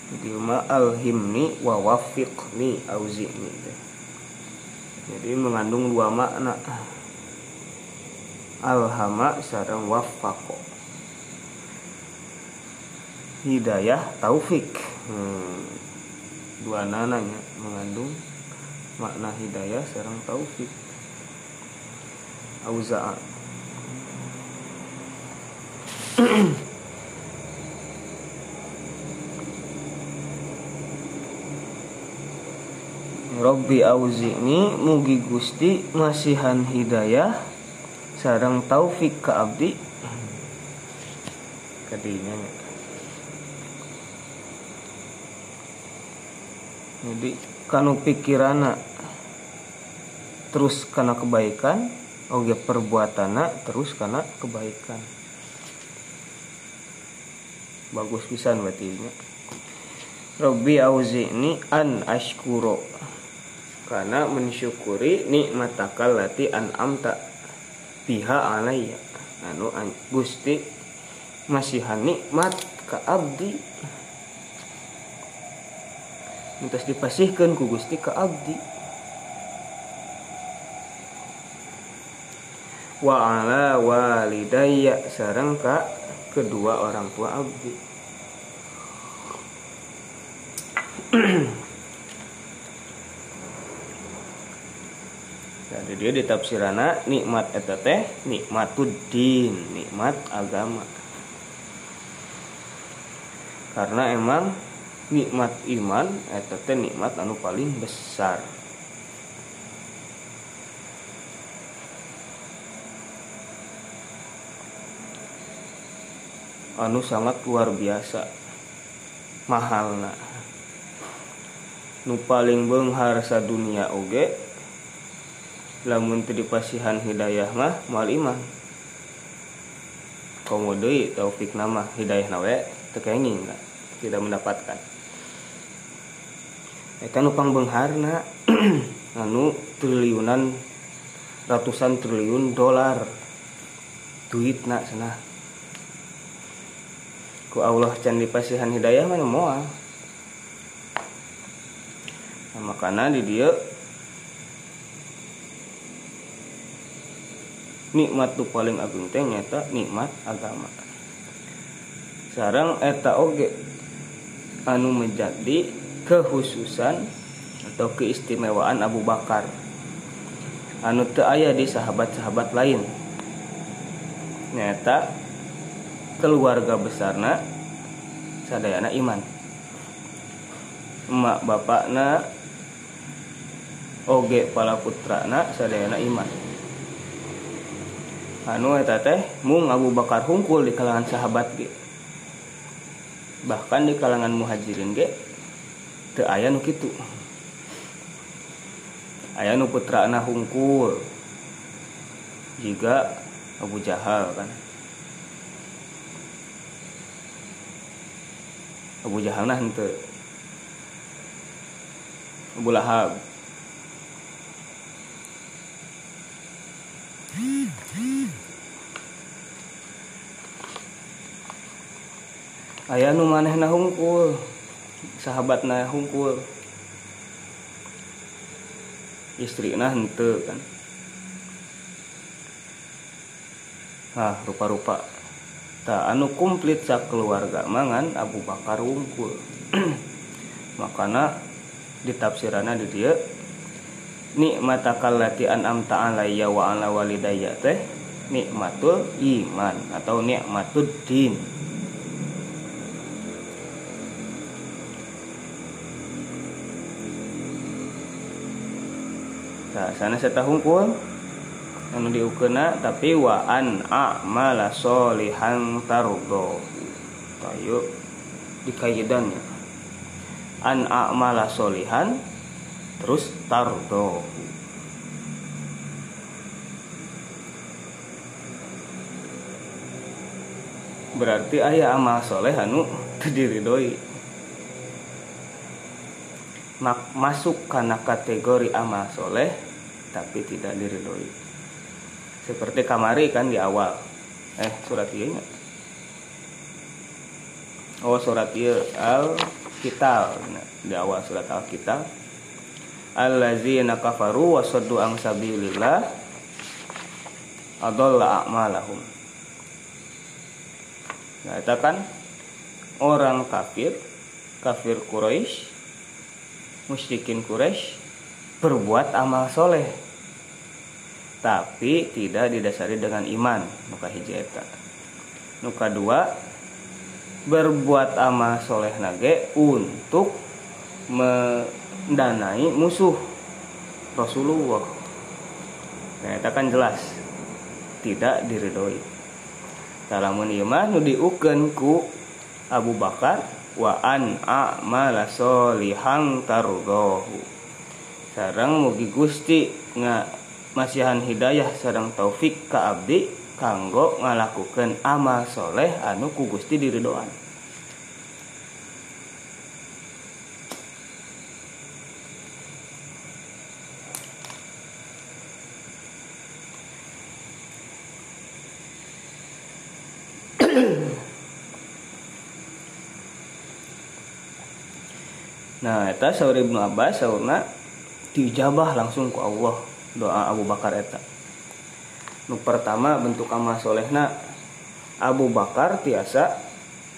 Jadi ma alhimni wa wafiqni auzi'ni. Jadi mengandung dua makna. Alhama sarang wafako Hidayah taufik. Hmm. Dua nananya mengandung makna hidayah sarang taufik. Auza'a Robbi auzi'ni mugi Gusti masihan hidayah sarang taufik ke abdi. Kadinya jadi kanu pikirana terus karena kebaikan oge perbuatana terus karena kebaikan. Bagus pisan berarti Robbi auzi'ni an ashkuro karena mensyukuri nikmatakal lati an'amta biha alayya anu Gusti masihan nikmat ka abdi. Minta dipasihkan ku Gusti ke abdi. Wa ala walidayya sareng ka kedua orang tua abdi jadi dia di tafsirana nikmat eta teh nikmatuddin nikmat agama. Karena emang nikmat iman eta teh nikmat anu paling besar. Anu sangat luar biasa. Mahalna. Nu paling beunghar dunia oge lamun teu dipasihan hidayah mah moal iman. Komo deui taufik nama hidayah nawe teu kenging tidak mendapatkan. Eta nu pangbengharna anu triliunan ratusan triliun dolar. Duit nak sana ku Allah can dipasihan hidayah mana moal. Nah, makanya di dia nikmat tu paling agung teh nyata nikmat agama. Sarang eta oge anu menjadi kekhususan atau keistimewaan Abu Bakar. Anu teu aya di sahabat-sahabat lain. Nyata keluarga besarna sadayana iman. Emak bapakna oge pala putrana sadayana iman anu eta teh mung Abu Bakar hungkul di kalangan sahabat ge. Bahkan di kalangan muhajirin ge teu aya nu kitu. Aya nu putrana hungkul. Juga Abu Jahal kan. Abu Jahal nah henteu. Abu Lahab Ayah nu manehna hungkul sahabatna hungkul. Istrina henteu kan. Ah rupa-rupa. Tak anu komplit sak keluarga mangan Abu Bakar hungkul. Makana ditafsirana di dia nikmatakal lati an'amta alayya wa ala walidayya. Teh nikmatul iman atau nikmatud din. Nah, sana saya hungkul anu diukena tapi wa an a'mala solihan tardo. Tayo dikaidannya an a'mala solihan terus tardo berarti ayah amal soleh anu diridoi masuk karena kategori amal soleh tapi tidak diridhoi seperti kamari kan di awal. Eh surat iya oh surat iya al kitab di awal surat al kitab allazina kafaru wasaddu ang sabilillah adalla a'malahum. Nah itu kan orang kafir kafir Quraisy musyrikin Quraisy berbuat amal soleh tapi tidak didasari dengan iman nuka hijeta nuka dua berbuat amal soleh nage untuk mendanai musuh Rasulullah. Ternyata kan jelas. Tidak diridhoi. Salamun iman nu diukeun ku Abu Bakar wa an a'mala solihang tardahu sareng mugi Gusti nga masihan hidayah sedang taufik ka abdi kanggo ngalakukan amal soleh anu ku Gusti diridoan nah eta saur Ibnu Abbas saurna dijabah langsung ku Allah doa Abu Bakar eta. Nu pertama bentuk amal solehna Abu Bakar tiasa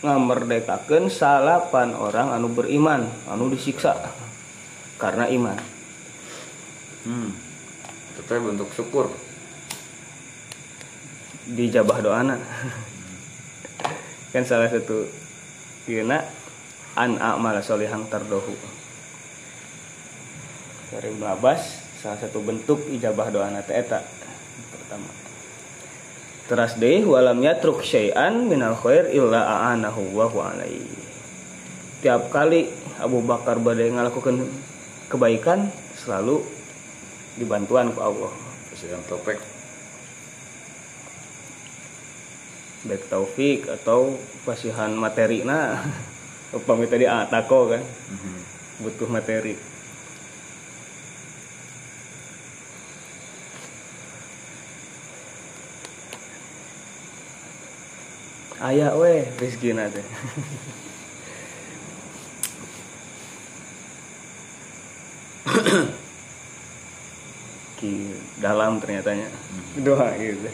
ngamerdekakan salapan orang anu beriman anu disiksa karena iman. Hmm. itu bentuk syukur. Dijabah doana. Kan salah satu kena an amal solihang terdohu dari Abbas salah satu bentuk ijabah doa nate eta. Pertama. Teras deh walam yatruk syai'an minal khair illa a'anahu wa alaihi. Tiap kali Abu Bakar badai ngalakukan kebaikan selalu dibantuan ke Allah. Yang topik baik taufik atau pasihan materi nah upami tadi atako kan? Mm-hmm. butuh materi. Ayah weh rezeki ki dalam ternyata nya. Mm-hmm. doa gitu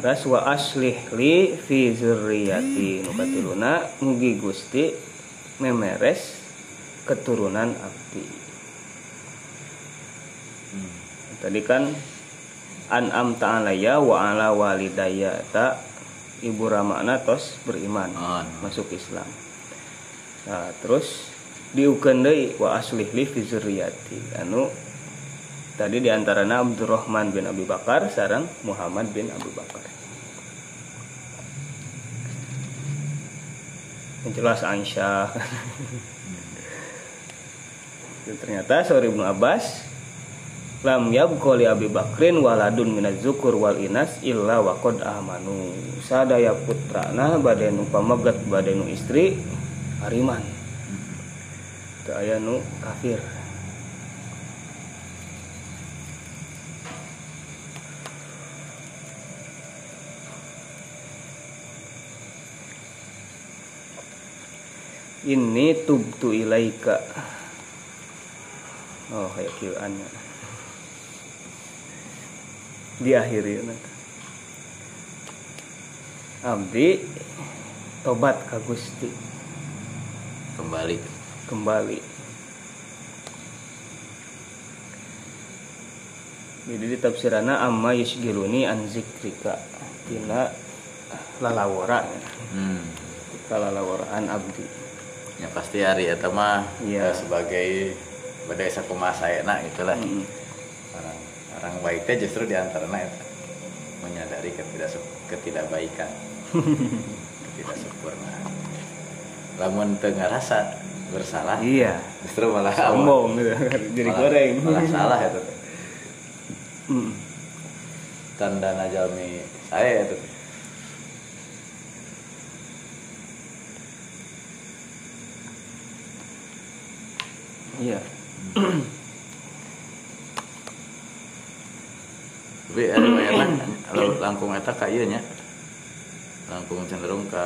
Terus wa aslih li fi zurriyati nu mugi Gusti memeres keturunan abdi. Hmm. Tadi kan an'am ta'alaya wa ala walidaya ta ibu ramana tos beriman oh, masuk Islam. Nah, terus diukeun deui wa aslih li fi zurriyati anu tadi di antaranya Abdurrahman bin Abi Bakar sarang Muhammad bin Abu Bakar. Yang jelas Aisyah. Ternyata sorry Ibnu Abbas lam yabqa li Abi Bakrin waladun minaz zukur wal inas illa waqad amanu. Sadaya putrana badenu pamagat badenu istri hariman. Teu aya nu kafir ini tubtu ilaika. Oh kayak kilannya diakhiri abdi tobat ka Gusti. Kembali. Kembali. Jadi di tafsirana amma yusgiluni an zikrika. Tina lalawara. Hmm. lalawara abdi ya pasti hari ya mah ya. sebagai badai sakuma saya nak itulah. Mm. orang orang baiknya justru di antaranya ya, menyadari ketidak ketidakbaikan ketidak sempurna lamun tengah rasa bersalah iya. justru malah sombong gitu. Jadi malah, goreng. malah salah itu. Mm. tanda najalmi saya itu iya. Tapi ada bayangan kalau langkung eta ka ieu nya. Langkung cenderung ke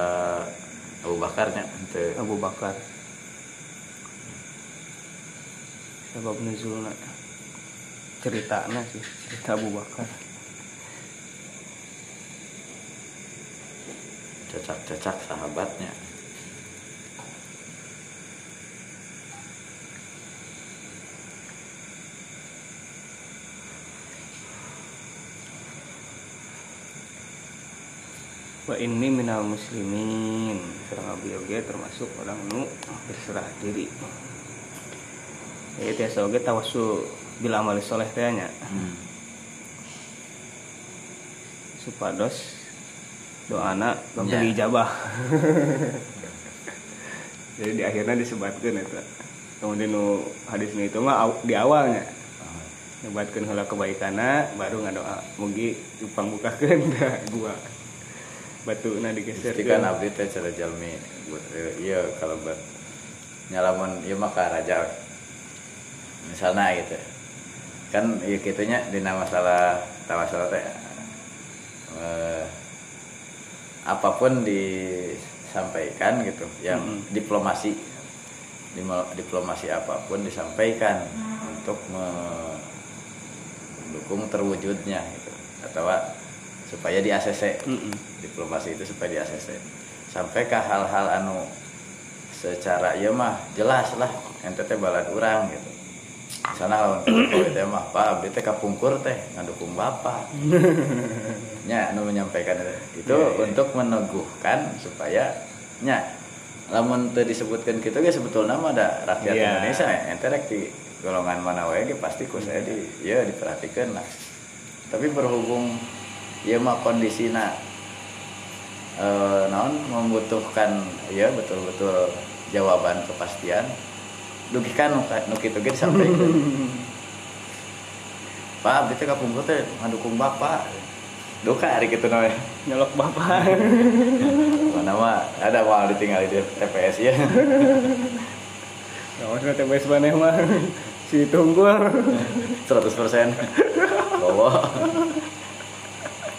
Abu Bakar nya Abu Bakar. Sebab nuzulna ceritanya sih cerita Abu Bakar. Cocak-cocak sahabatnya wa ini minal muslimin. Serang abi oge termasuk orang nu berserah diri. Ya tiasa oge tawasul bila amal soleh tehnya hmm. supados doa anak ya. dijabah jadi di akhirnya disebutkan itu kemudian nu hadis itu mah di awalnya. Nyebatkan hal kebaikannya baru ngadoa. Mugi upang bukakan gua batu nah digeser kan abdi teh cara jalmi. Iya kalau buat nyalaman iya maka raja. Misalnya gitu. Kan iya kitunya di nama masalah masalah teh eh, apa pun disampaikan gitu yang Mm-mm. diplomasi Dimo- diplomasi apa pun disampaikan untuk mendukung terwujudnya gitu. Atau supaya di ACC Mm-mm. diplomasi itu supaya di ACC sampai ke hal-hal anu secara ya mah jelas lah. Ente teh balad urang gitu. Sana lawan kalau teh mah pak abdi teh kapungkur teh ngadukung bapak. Nya anu menyampaikan itu, itu Iya, iya. untuk meneguhkan supaya nya lamun teu disebutkan gitu ge sebetulnya mah ada rakyat Iya. Indonesia ente rek di golongan mana wae ge pasti ku saya di ya diperhatikan lah. Tapi berhubung ya mah kondisina eh naon membutuhkan ya betul-betul jawaban kepastian dugikan nu ka- nu kitu ge disampaikan Pak, abdi teh kapungkur teh ngadukung bapak. Duka hari kitu we. nyolok bapak Mana mah ada mau ditinggal di TPS ya. Nah, maksudnya TBS mana mah si tunggul 100%. Bawa.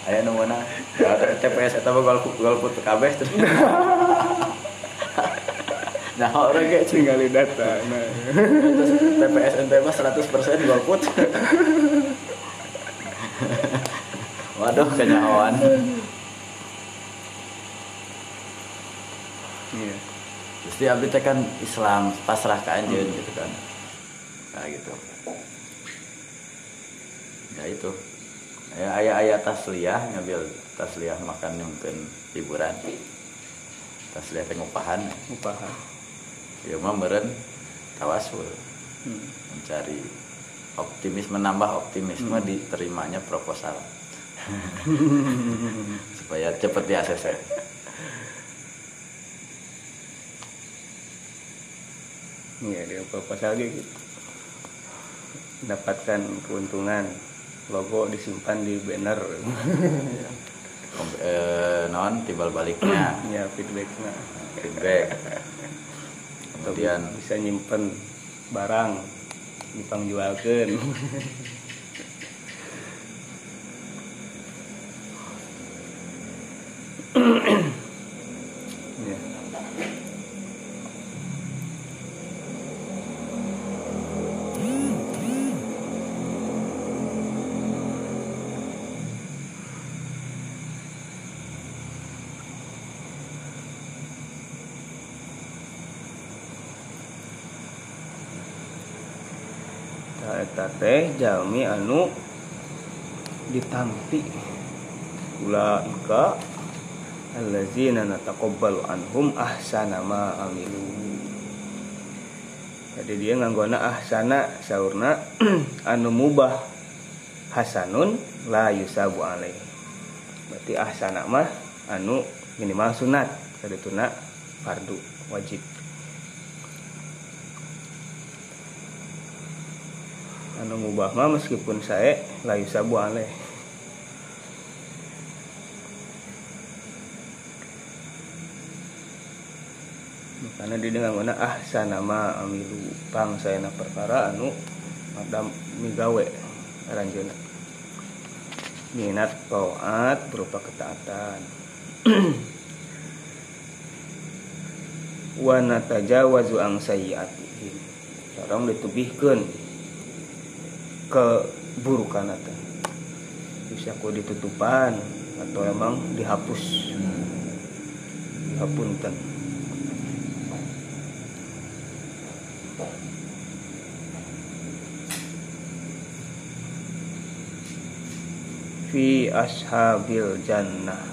Aya nu mana? Ada TPS eta mah golput golput kabeh terus. Nah, orang ge cing tinggal di data nah. terus TPS ente mah 100% golput. Waduh, kenyawan. iya abdi teh kan Islam pasrah ke anjeun gitu kan. Nah gitu. Ya itu. Ya aya-aya tasliyah ngambil tasliyah makan nyungkeun hiburan. Tasliyah teh ngupahan. upahan Ya mah meureun tawasul hmm. mencari optimis menambah optimisme Hmm. diterimanya proposal. Supaya cepat di ACC. iya dia proposal gitu mendapatkan keuntungan logo disimpan di banner. Eh, non timbal baliknya. Ya feedbacknya. Feedback. Atau kemudian bisa nyimpen barang dipangjualkan teh jalmi anu ditampi. Ulaika allazina nataqabbalu anhum ahsana ma amilu. Jadi dia nganggona ahsana saurna anu mubah. Hasanun la yusabu alaih. Berarti ahsana mah anu minimal sunat kadituna fardu wajib anu mubah mah meskipun saya la yusabu alaih karena dia dengan mana ah sanama amilu pang saya perkara anu ada migawe. Ranjuna minat taat berupa ketaatan. Wa natajawazu ang sayyiatihim sareng ditubihkeun keburukan eta bisa ku ditutupan atau emang dihapus. Dihapunten. Fi ashabil jannah.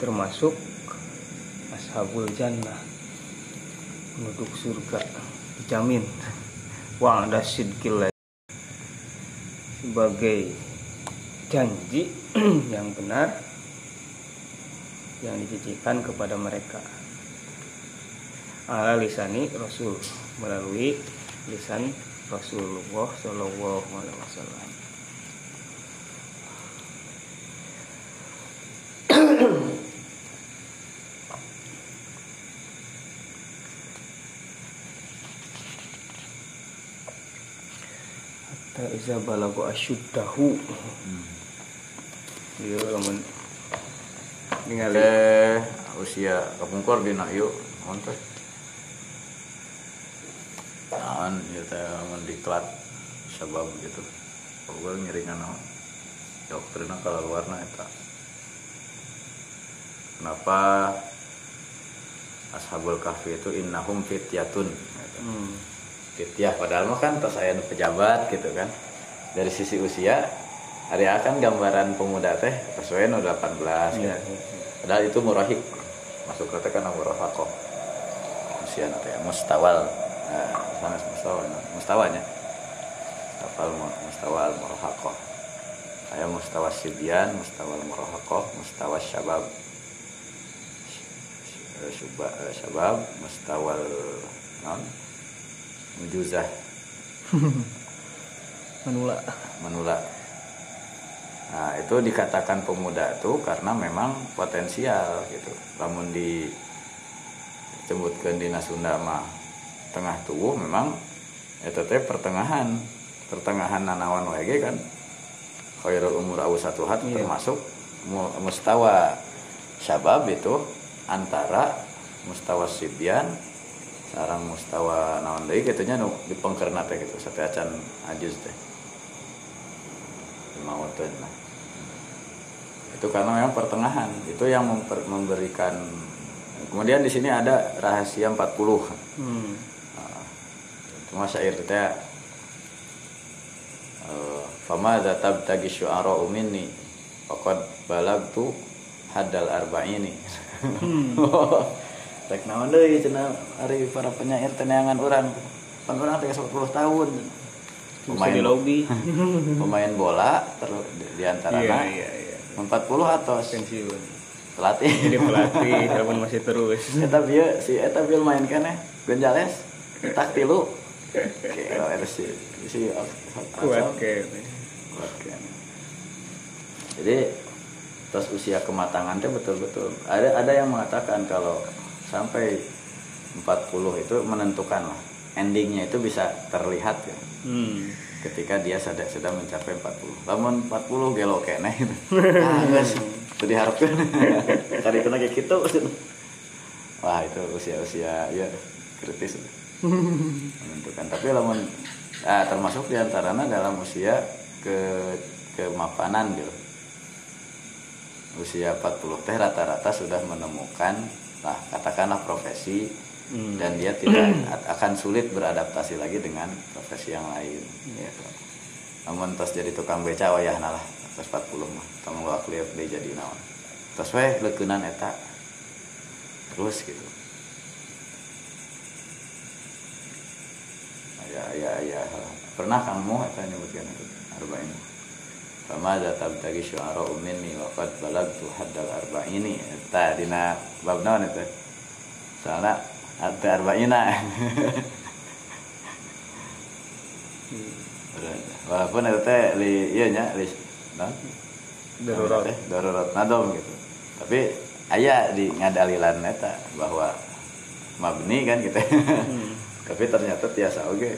Termasuk ashabul jannah. Penduduk surga dijamin wa ada sidqil sebagai janji yang benar yang dijanjikan kepada mereka. Ala lisani rasul melalui lisan Rasulullah Shallallahu Alaihi Wasallam. ta iza balago asyuddahu. Iya lamun ningali usia kepungkur dina yuk teh? Naon ieu teh mun diklat sabab gitu. Pokoknya ngiringan naon? Dokterina kalau luarna eta. Kenapa ashabul kahfi itu innahum fityatun? Gitu. hmm. Fityah padahal mah kan tos aya nu pejabat gitu kan dari sisi usia hari akan gambaran pemuda teh sesuai nu 18 Iya, gitu. Padahal itu murahik masuk ke kan murahakoh usia nanti mustawal. Nah, sana mustawal nah, mustawanya mustawal mustawal murahakoh saya mustawa sibyan mustawal murahakoh mustawa syabab. Eh, syabab mustawal non? Mujuzah manula menolak. Nah, itu dikatakan pemuda itu karena memang potensial gitu. Namun di disebutkan di Sunda mah tengah tubuh memang itu teh pertengahan pertengahan nanawan wage kan khairul umur awsatuhat Iya. termasuk mu- mustawa syabab itu antara mustawa sibyan sarang mustawa naon deui kitu nya nu dipengkerna teh gitu sate acan ajuz teh mautun. Nah. itu karena memang pertengahan. Itu yang memper- memberikan kemudian di sini ada rahasia 40 hmm. cuma syair teh. Eh, fama zatab tagi syu'ara minni faqad balagtu haddal arba'ini. Rek naon deui cenah ari para penyair teh neangan urang. Pan urang teh 10 tahun bisa di lobby pemain bola terus di, antara iya iya iya. 40 atau pensiun pelatih. Jadi pelatih walaupun masih terus. Eta bieu si eta bieu main keneh Gonzales tak tilu. Oke ada si si kuat kayak kuat jadi terus usia kematangan teh betul-betul ada ada yang mengatakan kalau sampai 40 itu menentukan lah endingnya itu bisa terlihat ya. Hmm. ketika dia sudah sudah mencapai 40 namun 40 gelo keneh ah geus teu diharapkeun kali kena kayak gitu wah itu usia-usia ya kritis. Menentukan. Tapi lamun ah, termasuk di antaranya dalam usia ke kemapanan gitu. Usia 40 teh rata-rata sudah menemukan lah katakanlah profesi Hmm. dan dia tidak akan sulit beradaptasi lagi dengan profesi yang lain gitu. namun terus jadi tukang beca wayah lah terus 40 mah. Tong lu clear dia jadi naon. Terus weh leukeunan eta. Terus gitu. Ya ya ya. Pernah kamu eta nyebutkan itu arba'in. Fama za tabtagi syu'ara minni wa qad balagtu haddal arba'ini. Eta dina bab naon itu soalnya ada arba'ina walaupun itu teh li iya nya li non? Darurat. teh darurat nadom gitu. Tapi aya di ngadalilan eta bahwa mabni kan gitu. Tapi ternyata tiasa oge.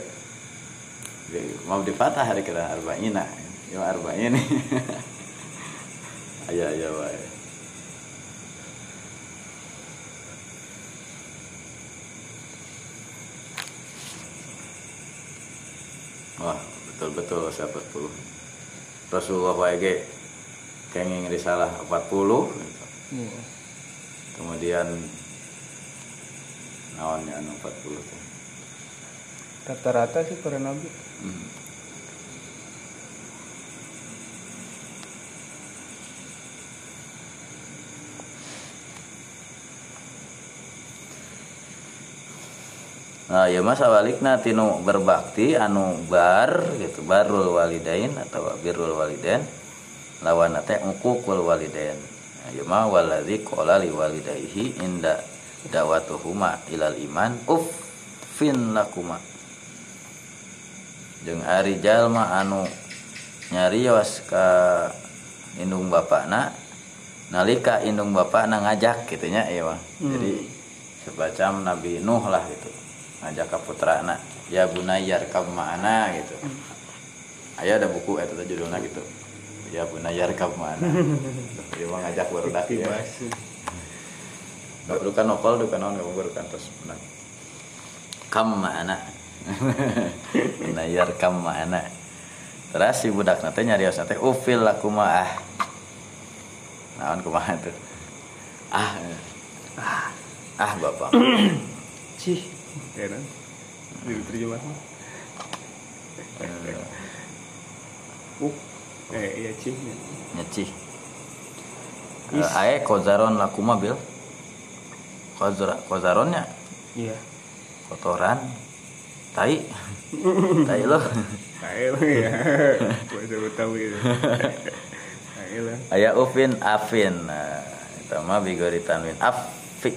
Oge, mau dipatah hari kira arba'ina ya arba'in aya aya wae Wah, betul-betul usia 40. Rasulullah wae kenging risalah 40 gitu. Iya. Kemudian naonnya anu 40 teh. rata-rata sih para nabi Hmm. Nah, ya masa balikna tinu berbakti anu bar gitu barul walidain atau birrul walidain lawan teh uququl walidain. Nah, ya mah waladzi qala li walidayhi inda dawatuhuma ilal iman uffin lakuma. Jeung ari jalma anu nyarios ka indung bapakna nalika indung bapakna ngajak gitunya iya mah. Jadi sebacam Nabi Nuh lah gitu ngajak ke putrana ya bunayyar kam ma'ana gitu. Ayah ada buku itu tuh judulnya gitu. Ya punya yar kam mana dia mau ngajak barudak ya. Nggak perlu kan novel tuh kan nggak perlu kan terus benar. Kam mana nah yar kam mana terus si budak nate nyarios nate ufil aku mah ah. Naon kumaha tuh? Ah ah. Ah bapak. Cih. Ya kan? Jadi terjemahan. Uh. Eh iya cih. nyeci Is. uh, ae kozaron laku mobil Kozar kozaronnya Iya. kotoran tai tai lo Kayak lah ya. Gua coba tahu gitu. Kayak lah. aya ufin afin nah, itu mah bigori tanwin afi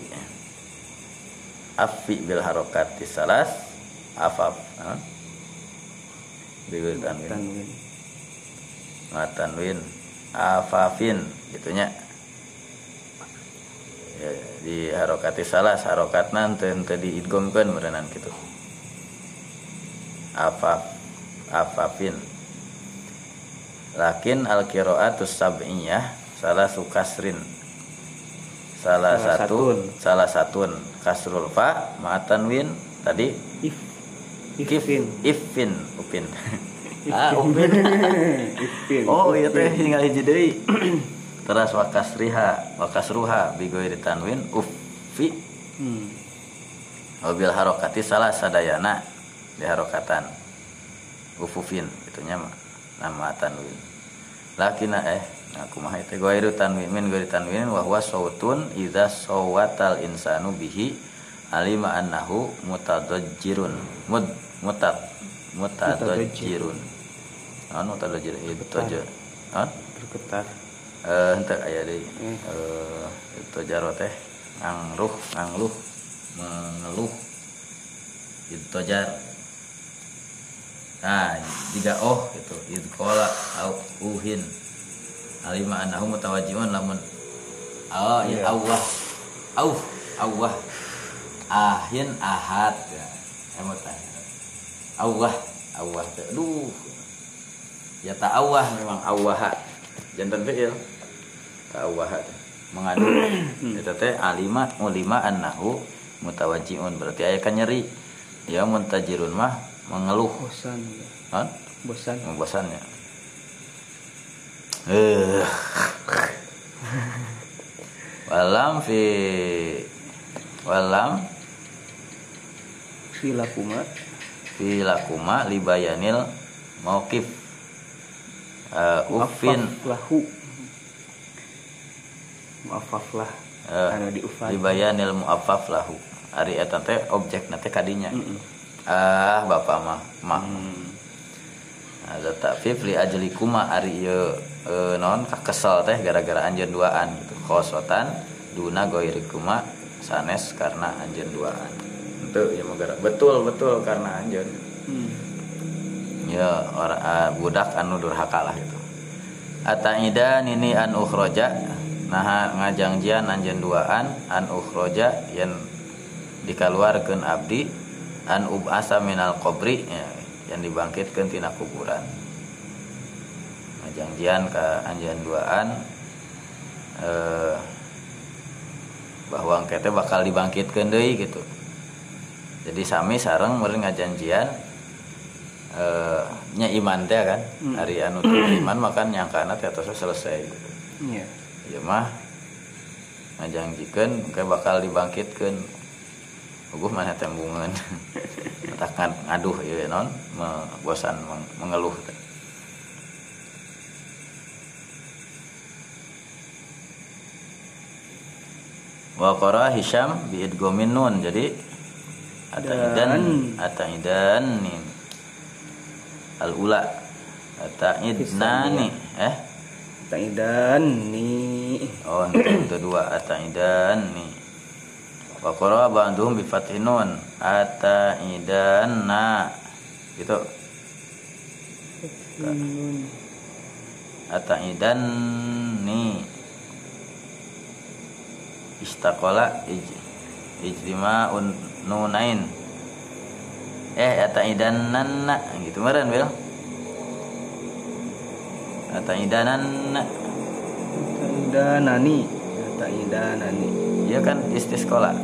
afi bil harokat salas afaf nah. tanwin. Tanwin. matanwin afafin gitunya. Ya, di harokati salah harokatna teu teu diidgomkeun meureunan kitu. Afaf afafin. Lakin al qiraatus sab'iyah salah sukasrin salah, satu salah satun kasrul fa matanwin tadi If. Ifin. ifin upin ah upin Ifin. Oh iya teh tinggal hiji deui. Teras wakas riha, wakas ruha bigoiri tanwin uffi Hmm. mobil harokati salah sadayana di harokatan ufufin itunya nama tanwin. Lakina eh aku mah itu goiru tanwin min goiru tanwin wa huwa sautun idza sawatal insanu bihi alima annahu mutadajjirun. Mud mutad mutadajjirun. Anu mutadajjir? Itu aja Hah? Bergetar. eh henteu aya deui. Eh. Itu jaro teh? Ngangruh ngangluh mengeluh. Itu jar nah jika oh gitu. Itu kola au uhin alima anahu mutawajjiun lamun oh ya Iya. Allah. Au Allah. Ahin ahad. Ya emot Allah Allah aduh. Ya ta Allah memang Allah jantan fiil ta Allah teh. mengadu. Eta teh alima ulima annahu mutawajjiun berarti aya kan nyeri. Ya muntajirun mah mengeluh. Bosan. ya. kan Bosan. bosannya eh walam fi walam Sila kuma. fi lakuma libayanil mauqif uh, ufin lahu. Maafaf lah. uh, Anu diufan. libayanil muaffaf lahu ari eta teh objek teh kadinya Mm-mm. ah bapak mah mah Hmm. ada takfif li ajli kuma ari ieu e, non kakesel teh gara-gara anjeun duaan gitu. Khosotan duna goiri kuma sanes karena anjeun duaan. Itu ya gara betul betul karena anjeun. Hmm. ya orang ah, budak anu durhaka lah gitu. Ataida nini an ukhroja nah ngajangjian anjeun duaan an ukhroja yang dikaluarkeun abdi an ubasa minal qabri ya, yang dibangkitkeun tina kuburan ngajangjian ka anjeun duaan eh, bahwa engke teh bakal dibangkitkeun deui gitu jadi sami sareng meureun ngajanjian eh nya iman teh kan Hmm. hari anu iman makan nyangkana teh tos selesai gitu. Iya. ya mah ngajangjikeun kayak bakal dibangkitkeun Uguh mana tembungan Takkan ngaduh ya non bosan meng- mengeluh teh. Wa qara Hisham bi idghamin nun jadi ataidan Dan. ataidan nih al ula ataidnani eh Taidan nih. Oh, itu dua ataidan nih. Wa qara ba'dhum bi fathin nun ataidanna. Gitu. Ataidan nih. Istaqala ij ijtima un nunain. Eh ataidanna gitu meureun Bil. Kata idanan Ida nani Kata ida nani Iya kan istisqola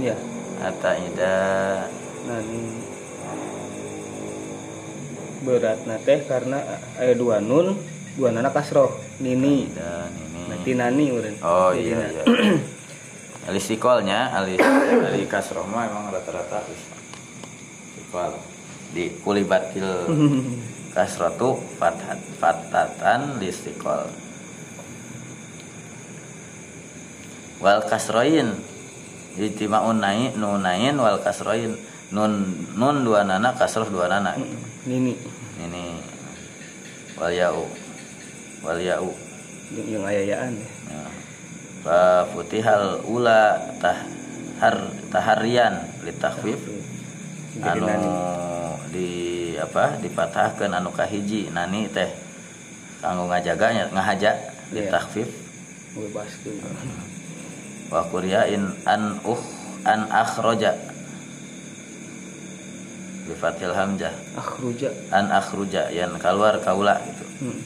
Iya. Kata ida Nani Berat teh karena Ada dua nun Dua nana kasroh. Nini. Dan ini Nanti nani urin Oh iya iya Alistikolnya alis Ali kasroh mah emang rata-rata istiqol di kulibatil kasrotu fathat fatatan listikol wal kasroin ijtimaun nai nunain wal kasroin nun nun dua nana kasroh dua nana. Nini. Ini wal yau. Wal yau. Yang, ayayaan ya. Ya. Futihal ula tahar taharian litakhfif anu di apa dipatahkan anu kahiji nani teh kanggo ngajaganya ngahaja Iya. litakhfif Bebaskeun. Wa quryain an uh an akhraja bi fathil hamzah. Akhruja an akhruja yang keluar kaula gitu. Hmm.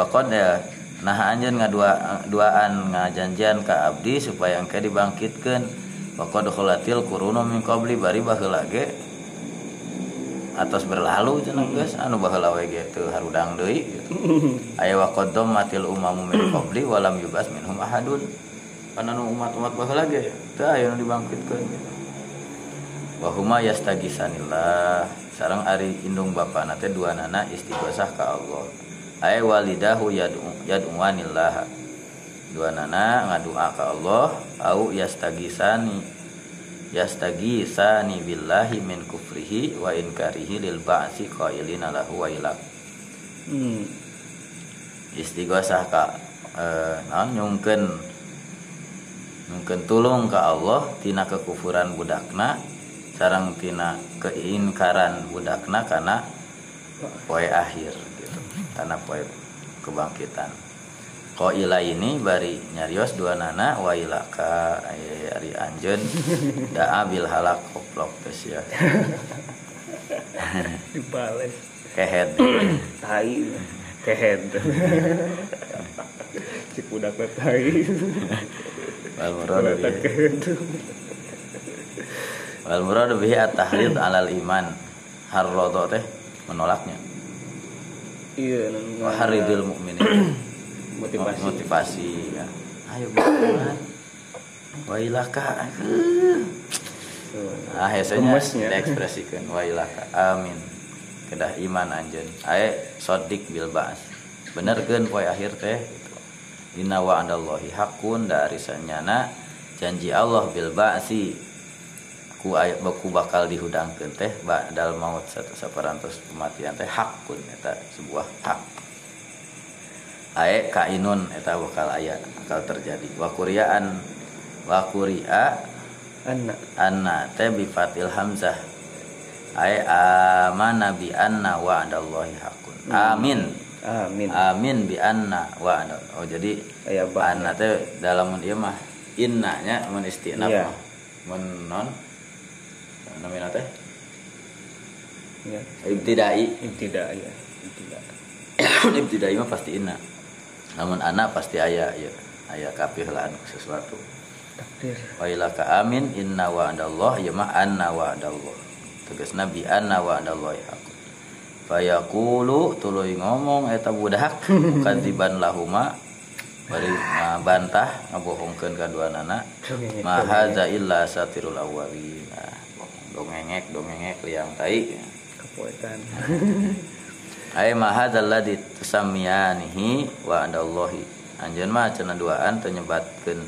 Wakon ya nah anjeun ngadua duaan ngajanjian ka abdi supaya engke dibangkitkeun Wakon kholatil kuruno min qabli bari baheula ge atas berlalu cenah geus anu baheula we ge teu harudang deui. Aya waqaddam matil umamu min qabli walam yubas minhum ahadun. Kana nu umat-umat baheula ge teu aya nu dibangkitkeun gitu. Wa huma yastagisanillah sareng ari indung bapana teh dua nana istighosah ka Allah. Ay walidahu yad'u yad'uanillah. Dua nana ngadua ka Allah au yastagisani yastagisani billahi min kufrihi wa inkarihi lil ba'si qailina lahu wa ilak. Hmm. Istighosah ka eh, naon nyungkeun nyungkeun tulung ka Allah tina kekufuran budakna sareng tina keingkaran budakna kana poe akhir karena poe kebangkitan. Ko ila ini bari nyarios dua nana wa ilaka ari anjeun daa bil halak koplok tes ya. Dibales. Kehead Tai. Kehead Cik budak teh tai. Wal muradu bihi at-tahlid alal iman. Harrodo teh menolaknya Iya wa haridil mukminin. Motivasi. Motivasi ya. Ayo beriman wa ilaka akheuh. Tuh. ah Gemesnya. diekspresikan wa ilaka amin. Kedah iman anjeun. Ae sodik bil ba'as. Benerkeun poe akhir teh? Inna wa'dallahi hakun dari sanyana janji Allah bil ba'si ku aya ku bakal dihudangkeun teh ba'dal maut satu saparantos kematian teh hakun eta sebuah hak. Ae kainun eta bakal aya bakal terjadi. Wa quriyaan wa quri'a Anak anna teh bi fatil hamzah. Ay amana bi anna wa'dallahi hakun. Amin. Amin. Amin bi anna wa'da oh jadi Aya ba. anna teh dalam ieu mah inna nya mun istinaf Iya. mah. Mun non namina teh ya. ibtidai. Tidak ya Tidak ibtidai mah pasti inna. Namun anak pasti aya ya aya kapih lah anu sesuatu. Takdir. Wa ilaka amin inna wa'dallah ya mah anna wa'dallah tegasna bi anna wa'dallahi haq fayaqulu tuluy ngomong eta budak. Kadziban lahuma bari ngabantah ngabohongkeun kadua nana ma hadza illa satirul awwalin nah, dongengek dongengek liang tai. Kepoetan. Ay ma hadzal ladzi tusammiyanihi wa'dallahi anjeun mah cenah duaan teu nyebatkeun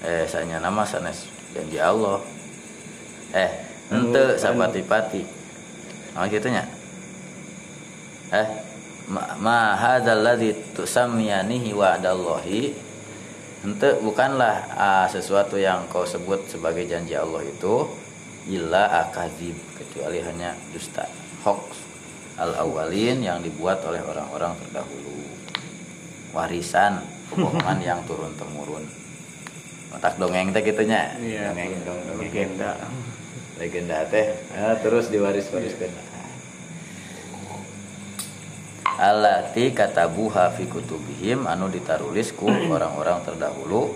eh sanya nama sanes janji Allah. Eh ente sapati-pati. Nama gitu nya? Eh ma, hadzal ladzi tusammiyanihi wa'dallahi ente bukanlah ah, sesuatu yang kau sebut sebagai janji Allah itu illa akadzib kecuali hanya dusta. Hoax al awalin yang dibuat oleh orang-orang terdahulu. Warisan kebohongan yang turun temurun otak dongeng teh gitunya Iya dongeng. dong dongeng. Legenda. Legenda teh. Ah, terus diwaris wariskan allati katabuha fi kutubihim anu ditarulis ku orang-orang terdahulu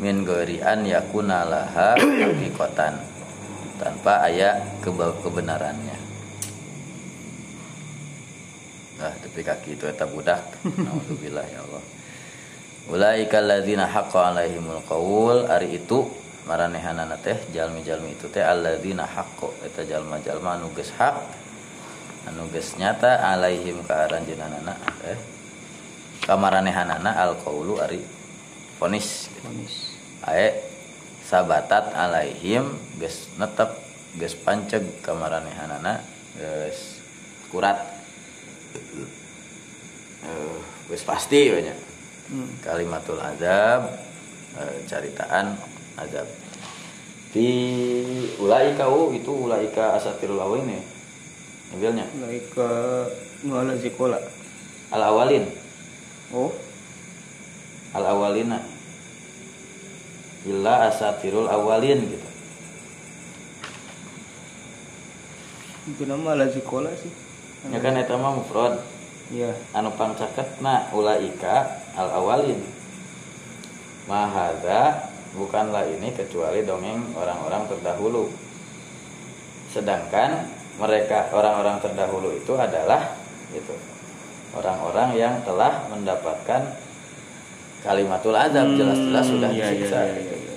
min geurian yakuna laha hakikatan tanpa ayat kebenarannya. Nah tapi kaki itu eta budak. Naudzubillah ya Allah. Ulaika alladzina haqqa alaihimul qaul. Ari itu maranehanana teh jalmi-jalmi itu teh alladzina haqqo eta jalma-jalma anu geus hak anu geus nyata alaihim ka aranjeunana eh kamaranehanana al qaulu ari fonis. Fonis. Ae sabatat alaihim geus netep geus panceg kamaranehanana geus kurat uh, geus pasti banyak hmm. kalimatul azab uh, caritaan azab di ulaika itu ulaika asatirul awin ya Ambilnya. Ulaika nuala zikola. Al awalin. Oh. Al awalina. Illa asatirul awalin gitu. Itu nama ala zikola sih. Ya kan itu mah mufrad. Iya. Anu pangcaketna ulaika al awalin. Mahada bukanlah ini kecuali dongeng orang-orang terdahulu. Sedangkan mereka orang-orang terdahulu itu adalah itu orang-orang yang telah mendapatkan kalimatul azab hmm, jelas-jelas sudah iya, disiksa. iya, iya, iya.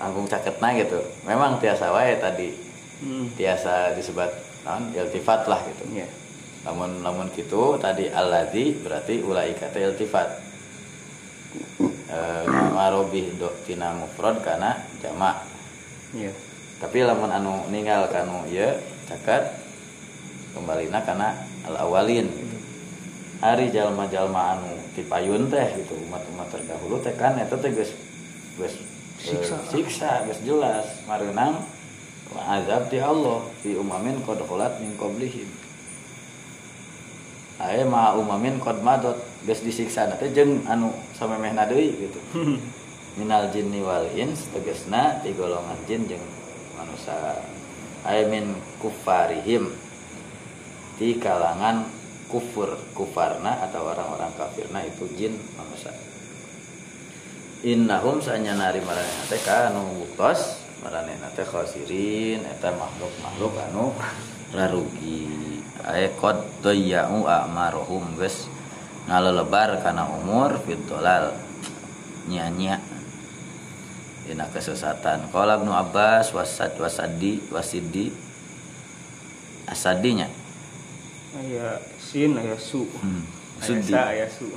langkung caketna gitu. Memang tiasa wae tadi. Hmm. tiasa disebut non iltifat lah gitu. Yeah. namun namun gitu tadi alladzi berarti ulaika iltifat. E, marobih do tina mufrad kana jamak yeah tapi lamun anu ninggal kanu ya cakat kembali karena al awalin gitu hari jalma-jalma anu tipayun teh gitu umat-umat terdahulu teh kan itu teh guys guys siksa. siksa guys jelas. Marenang azab di Allah fi umamin qad khalat min qablihim. Aye ma umamin qad madot geus disiksa teh jeung anu samemehna deui gitu. Minal jinni wal ins tegasna di golongan jin jeung manusia aymin kufarihim di kalangan kufur kufarna atau orang-orang kafirna itu jin manusia. Innahum sanya nari marane teh kanu buktos marane teh khosirin eta makhluk-makhluk anu rarugi. Ay qad dayya'u a'maruhum geus ngalelebar kana umur fitolal nya-nya dina kesesatan. Qala Ibnu Abbas wasad wasadi wasidi asadinya. Aya sin aya su hmm. sudi aya su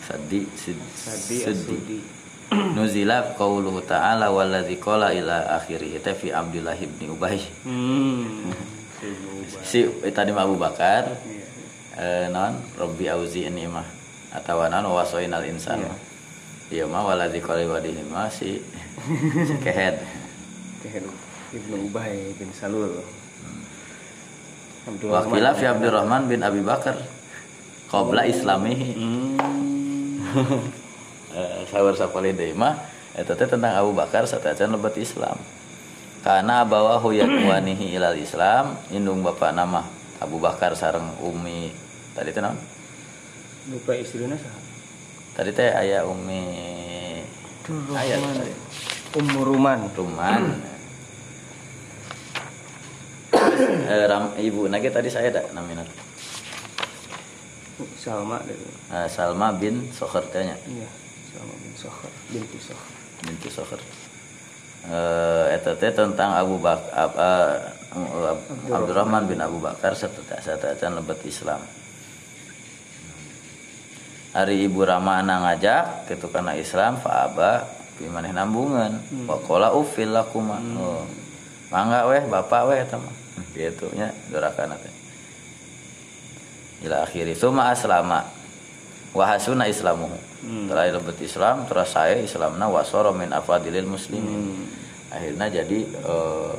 sadi sid, sadi sudi nuzila qauluhu ta'ala wallazi qala ila akhirih itu fi Abdullah ibn Ubay hmm. si eh, tadi Abu Bakar iya. eh, non Robbi auzi mah atau non wasoinal insan iya. iya mah waladzi qala wadihi mah si Kehed. Kehed Ibnu Ubay bin Salul. Wakila fi Abdurrahman bin Abi Bakar qabla islamihi. Hmm. Sawar sapali mah eta teh tentang Abu Bakar satajan lebat Islam. Karena bawa huyat wanihi ilal Islam indung bapak nama Abu Bakar sareng Umi tadi teh naon? Lupa istrinya sah. Tadi teh ayah Umi ayah Umuruman. Ruman. eh, ram, ibu nage tadi saya ada namanya. Salma Uh, Salma bin Sokhar tanya. Iya, Salma bin Sokhar, binti Sokhar. Binti Sokhar. Eh, eta teh tentang Abu Bakar uh, uh, Abdurrahman bin Abu Bakar serta serta lebet Islam. Hari ibu Rama ngajak gitu karena Islam faaba maneh nambungan hmm. wakola ufil lakum hmm. oh. mangga weh bapak weh teman gitu nya dorakan teh ila akhir itu ma aslama wahasuna islamu hmm. terakhir lebet Islam terus saya Islamna wasoro min afadilil muslimin hmm. akhirnya jadi uh,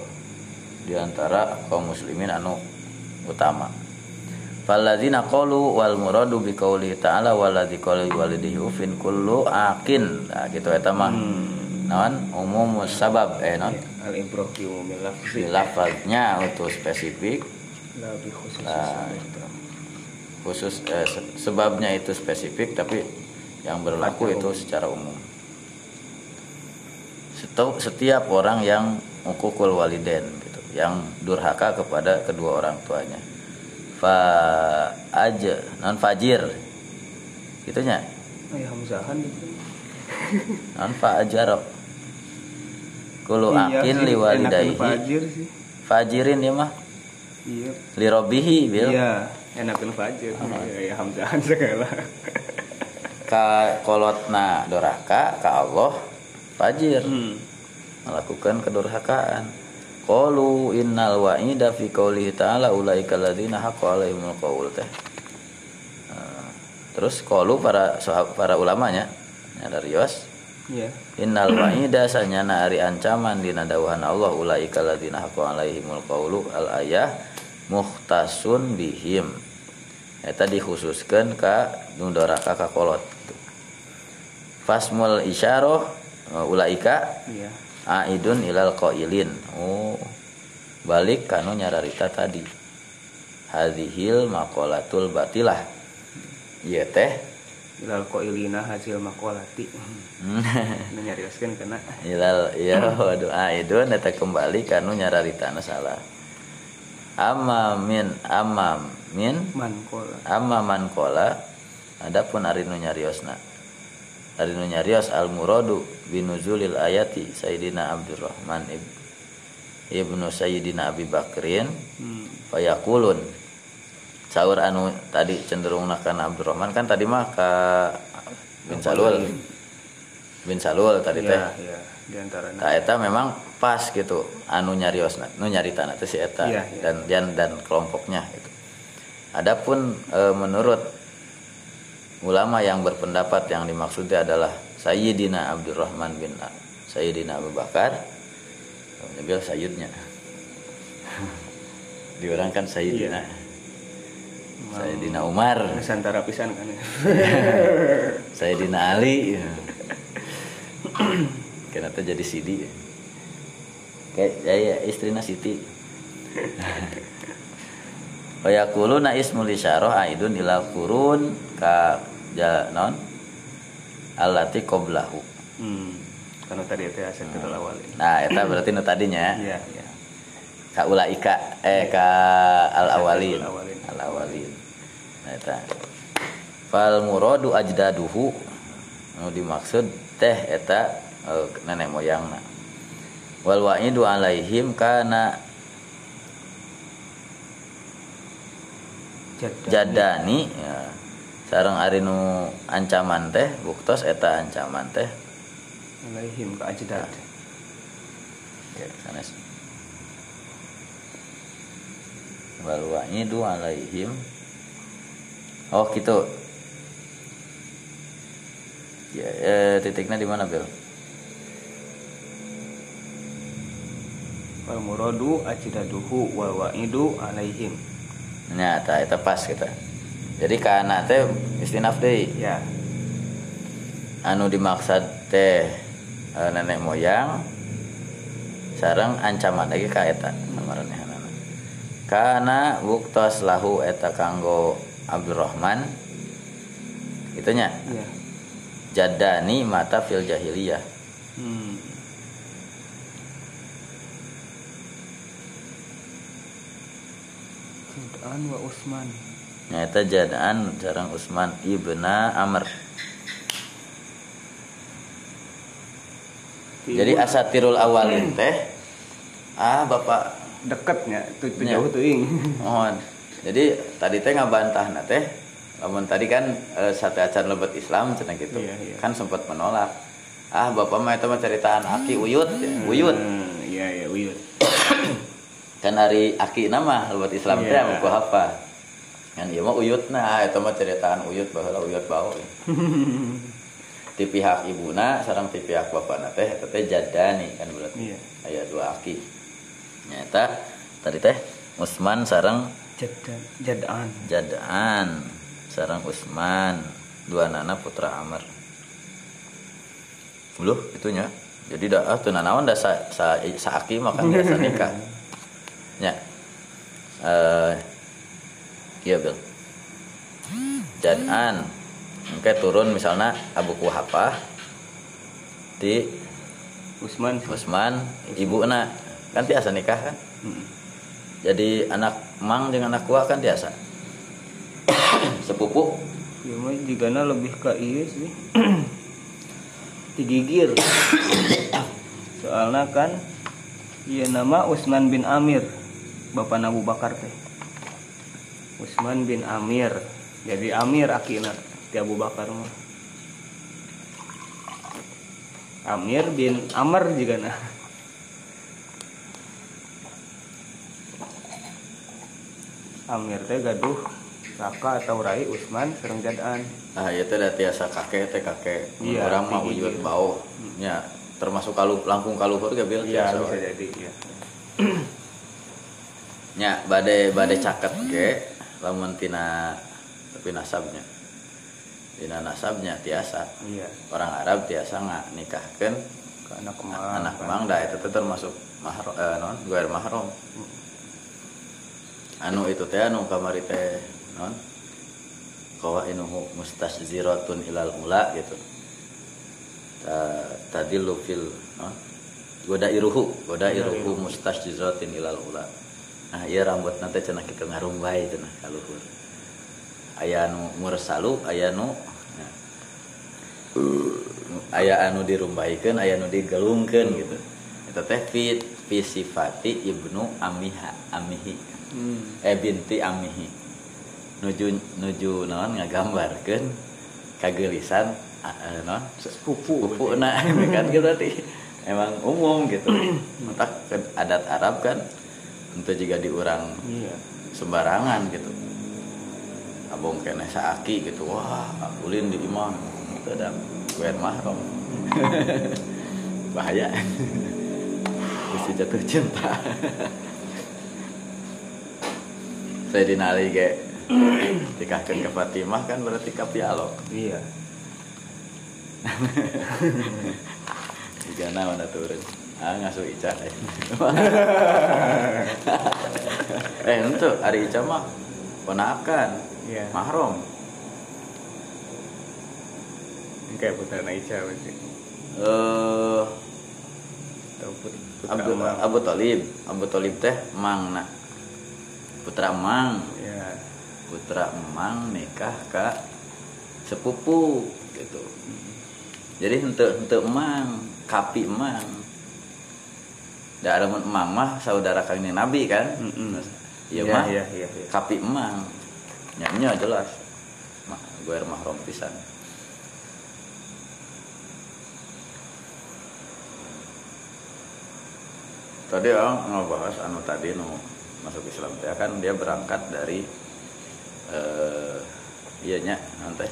di antara kaum muslimin anu utama Falladzina qalu wal muradu bi qouli ta'ala waladzi qala walidihi ufin kullu aqin. Nah, gitu eta mah. Hmm. Naon umum sabab eh non al ibrah bi umumil lafzi. Lafaznya untuk spesifik. Lebih khusus. Nah, khusus eh, se- sebabnya itu spesifik tapi yang berlaku itu secara umum setiap orang yang ukukul waliden gitu yang durhaka kepada kedua orang tuanya fa aja non fajir gitunya Ay hamzahan gitu. non fa ajaro kulu Iya akin liwalidayhi fajir sih. fajirin ya mah Iya. lirobihi bil Iya, enakan fajir. Ya hamzahan segala. ka kolotna doraka ka Allah fajir Hmm. melakukan kedurhakaan qalu innal wa'ida fi qoulihi ta'ala ulaika alladzina haqqa 'alaihimul qaul teh Eh, terus qalu para para ulamanya ya dari Yos Iya. Innal wa'ida sanyana ari ancaman dina dawuhan Allah ulaika alladzina haqqa 'alaihimul qaulu al ayah muhtasun bihim. Eta dikhususkeun ka nu doraka ka kolot. Fasmul isyarah ulaika Iya. aidun ilal qailin. Oh balik kanu nyararita tadi. Hadhil maqalatul batilah. Iya teh Ilal qailina hasil maqalati. Nu nyarioskeun kana. ilal iya waduh aidun eta kembali kanu nyararita salah amma min amma min Man qala. amma man qala adapun ari nu nyariosna ari nu nyarios al muradu binuzulil ayati sayyidina abdurrahman ib- ibnu sayyidina abi bakrin Hmm. fayakulun saur anu tadi cenderung kana abdurrahman kan tadi mah ka bin salul bin salul tadi teh. Nah, eta memang pas gitu anu nyariosna nu nyarita teh si eta Iya, iya. dan dan dan kelompoknya gitu. Adapun e, menurut ulama yang berpendapat yang dimaksudnya adalah Sayyidina Abdurrahman bin A- Sayyidina Abu Bakar Nabil Sayyidnya diorang kan Sayyidina Sayyidina Umar Nusantara pisan kan. Sayyidina Ali kenapa jadi Sidi kayak saya istrina Siti Wayakuluna ismul isyarah aidun ila kurun ka ja non allati qablahu. Hmm. Karena tadi itu asal kita awalin. Nah, eta berarti nu tadinya Iya, iya. ka ulaika eh ka al awalin. Al awalin. Eta. Fal muradu ajdaduhu nu dimaksud teh eta eh, nenek moyangna. Wal wa'idu alaihim kana jadani ya. sareng ari nu ancaman teh buktos eta ancaman teh Alaihim ke ajdad. ya sanes wal wa'idu alaihim oh gitu ya eh, titiknya di mana Bel Wal muradu ajdaduhu wal wa'idu alaihim. Nah, eta eta pas kita. Jadi kana teh istinaf deui. Ya. Anu dimaksud teh eh, nenek moyang sareng ancaman lagi ka eta samaranehana. Kana buktos lahu eta kanggo Abdurrahman itunya Iya. jadani mata fil jahiliyah. Hmm. Jad'an wa Usman. Nyata jadaan sareng Usman ibna Amr. Jadi asatirul awalin teh ah bapak deketnya tuh Nya. jauh tuh ing. mohon jadi tadi teh ngabantah na teh lamun tadi kan e, sate acan lebet Islam cenah gitu Iya, iya. kan sempat menolak ah bapak mah itu mah ceritaan aki uyut ya, uyut Hmm, Iya iya uyut. kan hari aki nama lebet Islam teh Iya. yeah. aku apa kan ieu mah uyut nah itu mah ceritaan uyut baheula uyut bau di pihak ibuna sareng di pihak bapakna teh eta teh jadani kan berarti Iya. aya dua aki nyata tadi teh Usman Jaddan Jad'an. Jadaan sarang Usman dua nana putra Amr. Loh itunya? Jadi dah ah tuh nanaon dah sa, sa, saaki makan biasa nikah. Ya. Eh iya Bil. Jadan Oke turun misalnya Abu Kuhafah di Usman. Usman ibu na kan biasa nikah kan? Hmm. Jadi anak mang dengan anak kuah kan biasa. Sepupu. Ya mah jigana lebih ke iya sih. Digigir soalnya kan iya nama Usman bin Amir bapak Abu Bakar teh. Usman bin Amir jadi Amir akina ti Abu Bakar mah. Amir bin Amr juga nah Amir teh gaduh Raka atau Rai Usman sereng jadaan nah itu udah tiasa kakek teh kakek. Iya, orang mah wujud bau ya termasuk kalu langkung kaluhur gak bil Iya bisa jadi ya. nya badai badai caket ke lamun tina tapi nasabnya. Tina nasabnya tiasa. Iya. orang Arab tiasa nggak nikahkan Ke anak kemang. anak mang dah itu teh termasuk mahram eh, non mahram anu itu teh anu kamari teh non? Kawa inuhu mustazziratun ilal ula gitu. Ta- tadi lu fil non? Goda iruhu goda iruhu mustazziratun ilal ula nah iya rambut nanti cenah kita ngarumbai cenah kaluhur. Aya nu mursalu aya nu nah, aya anu dirumbaikeun aya nu digelungkeun gitu. Eta teh fi fi sifati ibnu amiha amihi Hmm. eh binti amihi. Nuju nuju naon ngagambarkeun kagelisan eh, naon Sepupu. pupu na kan gitu tadi emang umum gitu. Mentak adat Arab kan untuk juga diurang Iya. sembarangan gitu. Abong kene saaki gitu. Wah ulin di imam itu ada gue mahram bahaya. Bisa jatuh cinta saya dinali ge dikahkan ke Fatimah kan berarti ke pialo Iya. Jika mana turun ah ngasuh Ica eh eh itu hari Ica mah ponakan Iya. mahrom Kayak putra Naicha berarti. eh putra Abu. Abu Talib Abu Talib teh mang na putra mang Iya. putra emang nikah ke sepupu gitu. Jadi ente ente emang kapi emang. Da ada emang mah saudara kami nabi kan? Mm-mm. iya mah? iya, iya, iya. kapi emang. Nyanya jelas. Mah gue mahrom pisan. Tadi orang ngebahas anu tadi nu masuk Islam. Teh kan dia berangkat dari eh iya nya nanti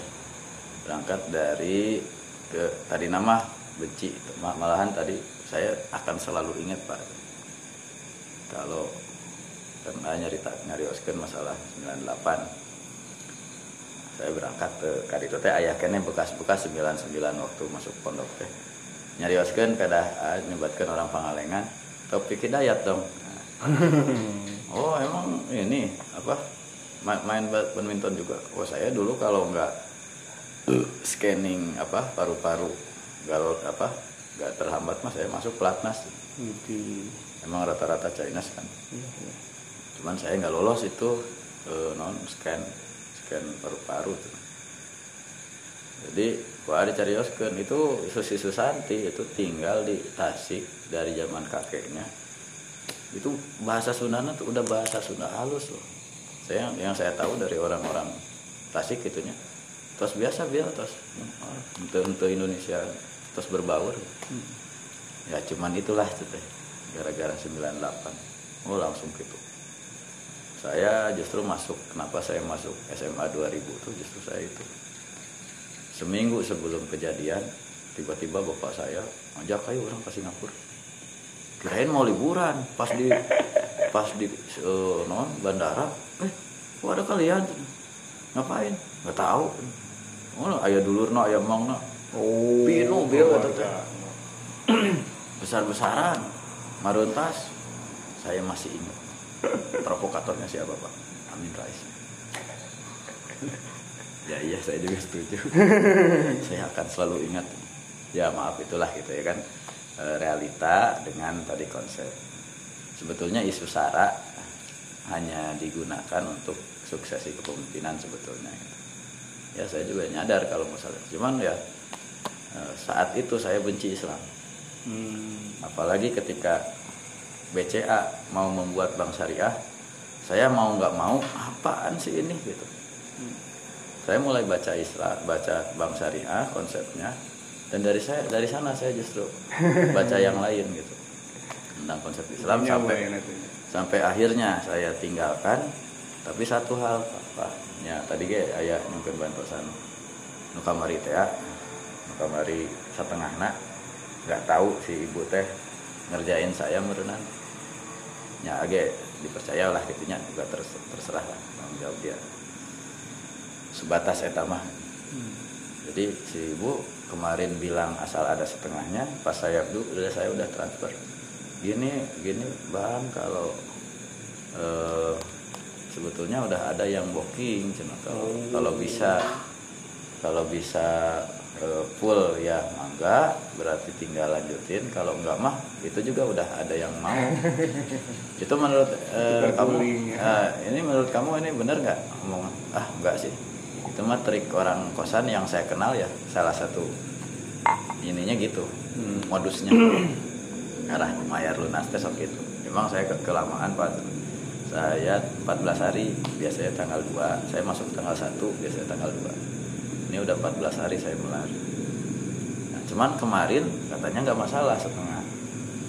berangkat dari ke tadi nama benci Ma- malahan tadi saya akan selalu ingat pak. Kalau ah, nyarita nyarioskeun masalah 98 saya berangkat ke kaditu teh ayah kene bekas-bekas 99 waktu masuk pondok teh. Nyarioskeun kada ah, nyebatkeun orang Pangalengan topik hidayat dong. Nah, oh emang ini apa? Ma- main ba- badminton juga? Oh saya dulu kalau nggak scanning apa paru-paru kalau apa nggak terhambat mas saya masuk pelatnas. Di emang rata-rata Chinese kan. Iya, iya. cuman saya nggak lolos itu eh, non scan scan paru-paru tuh. Jadi gua ada itu Susi Susanti itu tinggal di Tasik dari zaman kakeknya itu bahasa Sundana tuh udah bahasa Sunda halus loh. Saya yang saya tahu dari orang-orang Tasik itunya terus biasa biar terus untuk untuk Indonesia terus berbaur. Ya cuman itulah tuh teh gara-gara 98 oh langsung gitu. Saya justru masuk kenapa saya masuk SMA 2000 tuh justru saya itu. Seminggu sebelum kejadian tiba-tiba bapak saya ngajak ayo orang ke Singapura kirain mau liburan pas di pas di eh, non bandara. Eh kok ada kalian? Ngapain? Nggak tahu. Oh ayah dulur no ayah mang no Oh. pinu bil kata teh besar-besaran. Maruntas. Saya masih ingat. Provokatornya siapa pak? Amin Rais. Ya iya saya juga setuju. Saya akan selalu ingat. Ya maaf itulah gitu ya kan e, realita dengan tadi konsep sebetulnya isu sara hanya digunakan untuk suksesi kepemimpinan sebetulnya ya saya juga nyadar kalau misalnya cuman ya e, saat itu saya benci Islam hmm. apalagi ketika BCA mau membuat bank syariah saya mau nggak mau apaan sih ini gitu hmm. saya mulai baca Islam baca bank syariah konsepnya dan dari saya dari sana saya justru baca yang lain gitu. Tentang konsep Islam Ini sampai sampai akhirnya saya tinggalkan. Tapi satu hal apa ya tadi ge ayah nyungkeun bantosan nu kamari teh nu kamari setengah nak. Nggak tahu si ibu teh ngerjain saya merenang ya agak dipercaya lah gitunya juga terserah lah tanggung jawab dia. Sebatas etama hmm. jadi si ibu kemarin bilang asal ada setengahnya pas saya dulu udah saya udah transfer. Gini gini bang kalau eh, sebetulnya udah ada yang booking cuma kalau oh. kalau bisa kalau bisa uh, full ya mangga berarti tinggal lanjutin. Kalau enggak mah itu juga udah ada yang mau. Itu menurut uh, kamu uh, ini menurut kamu ini benar nggak? Ngomong ah enggak sih itu mah trik orang kosan yang saya kenal ya salah satu ininya gitu hmm. modusnya. Arah mayar lunas besok itu memang saya ke kelamaan pak. Saya 14 hari biasanya tanggal 2 saya masuk tanggal 1 biasanya tanggal 2 ini udah 14 hari saya melari nah, cuman kemarin katanya nggak masalah setengah.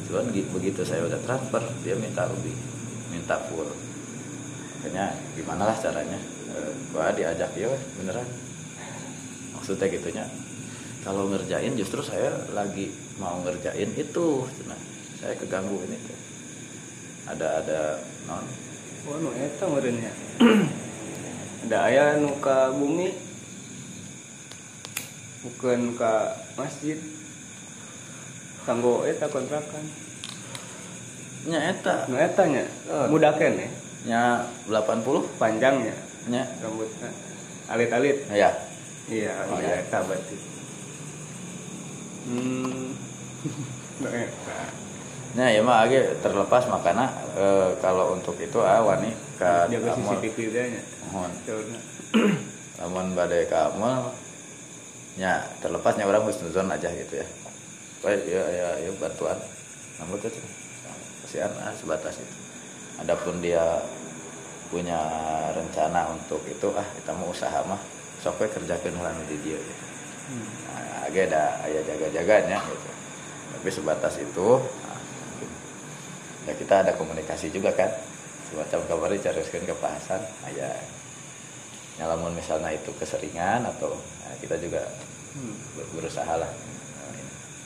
Cuman begitu saya udah transfer dia minta lebih minta full. Makanya gimana lah caranya gua diajak ya beneran. Maksudnya gitunya. Kalau ngerjain justru saya lagi mau ngerjain itu. Nah, saya keganggu ini tuh ada ada non. Oh nu eta meureunnya ada ayah nuka bumi? Bukan ke masjid. Kanggo eta kontrakan. Nya eta. Nu eta nya? Oh. mudah kan ya? Nya 80 panjangnya nya rambutnya. Alit-alit? Iya. Iya oh, iya eta berarti. Hmm. Nah, ya mah agak terlepas makanya e, kalau untuk itu ah wani ka jaga CCTV nya. Mohon. Namun badai kamu ya terlepasnya orang husnuzon aja gitu ya. Baik ya ya, ya bantuan. Namun itu kasihan ah, sebatas itu. Adapun dia punya rencana untuk itu ah kita mau usaha mah sok kerjakan hal di dia gitu. hmm. nah, agak ada ayah jaga-jaganya gitu tapi sebatas itu nah, ya kita ada komunikasi juga kan semacam kabar caruskan ke Pak Hasan ayah nyalamun misalnya itu keseringan atau nah, kita juga hmm. berusaha lah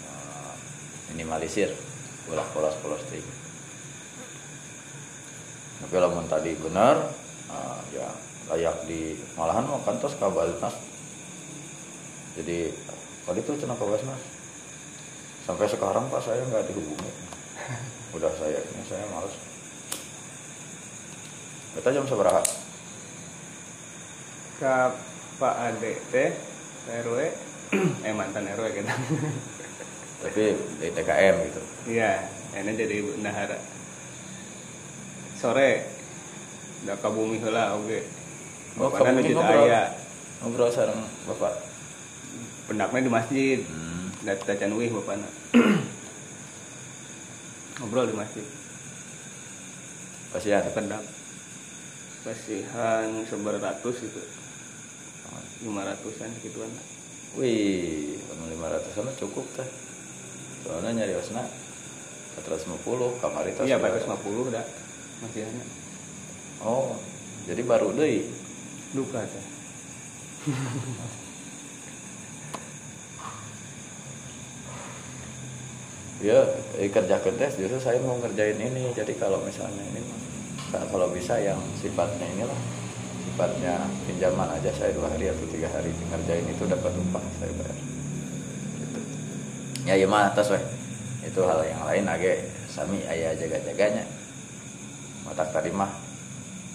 uh, minimalisir ulah polos-polos ting tapi lamun tadi benar uh, ya layak di malahan mau kantos kabalitas jadi kalau itu cina mas sampai sekarang pak saya nggak dihubungi. Udah saya ini saya males. Kita jam seberapa? Ke Pak Ade teh RW eh mantan RW kita. Tapi di TKM gitu. Iya ini jadi bendahara sore. Udah ke bumi lah oke. Oh, bapak masjid ngobrol, ngobrol sarang bapak. Pendaknya di masjid. Hmm. dan tacan wih bapak ngobrol di masjid. Pasihan pendak pasihan ratus itu lima ratusan gituan wih lima ratusan cukup teh soalnya nyari osna 450 kamar itu iya 450 dah masih hanya oh jadi baru deh. Luka teh ya eh, kerja tes justru saya mau ngerjain ini. Jadi kalau misalnya ini kalau bisa yang sifatnya inilah. Sifatnya pinjaman aja saya dua hari atau tiga hari ngerjain itu dapat upah saya bayar. Gitu. ya ya mah atas weh. Itu hal yang lain age sami ayah jaga-jaganya matak tadi mah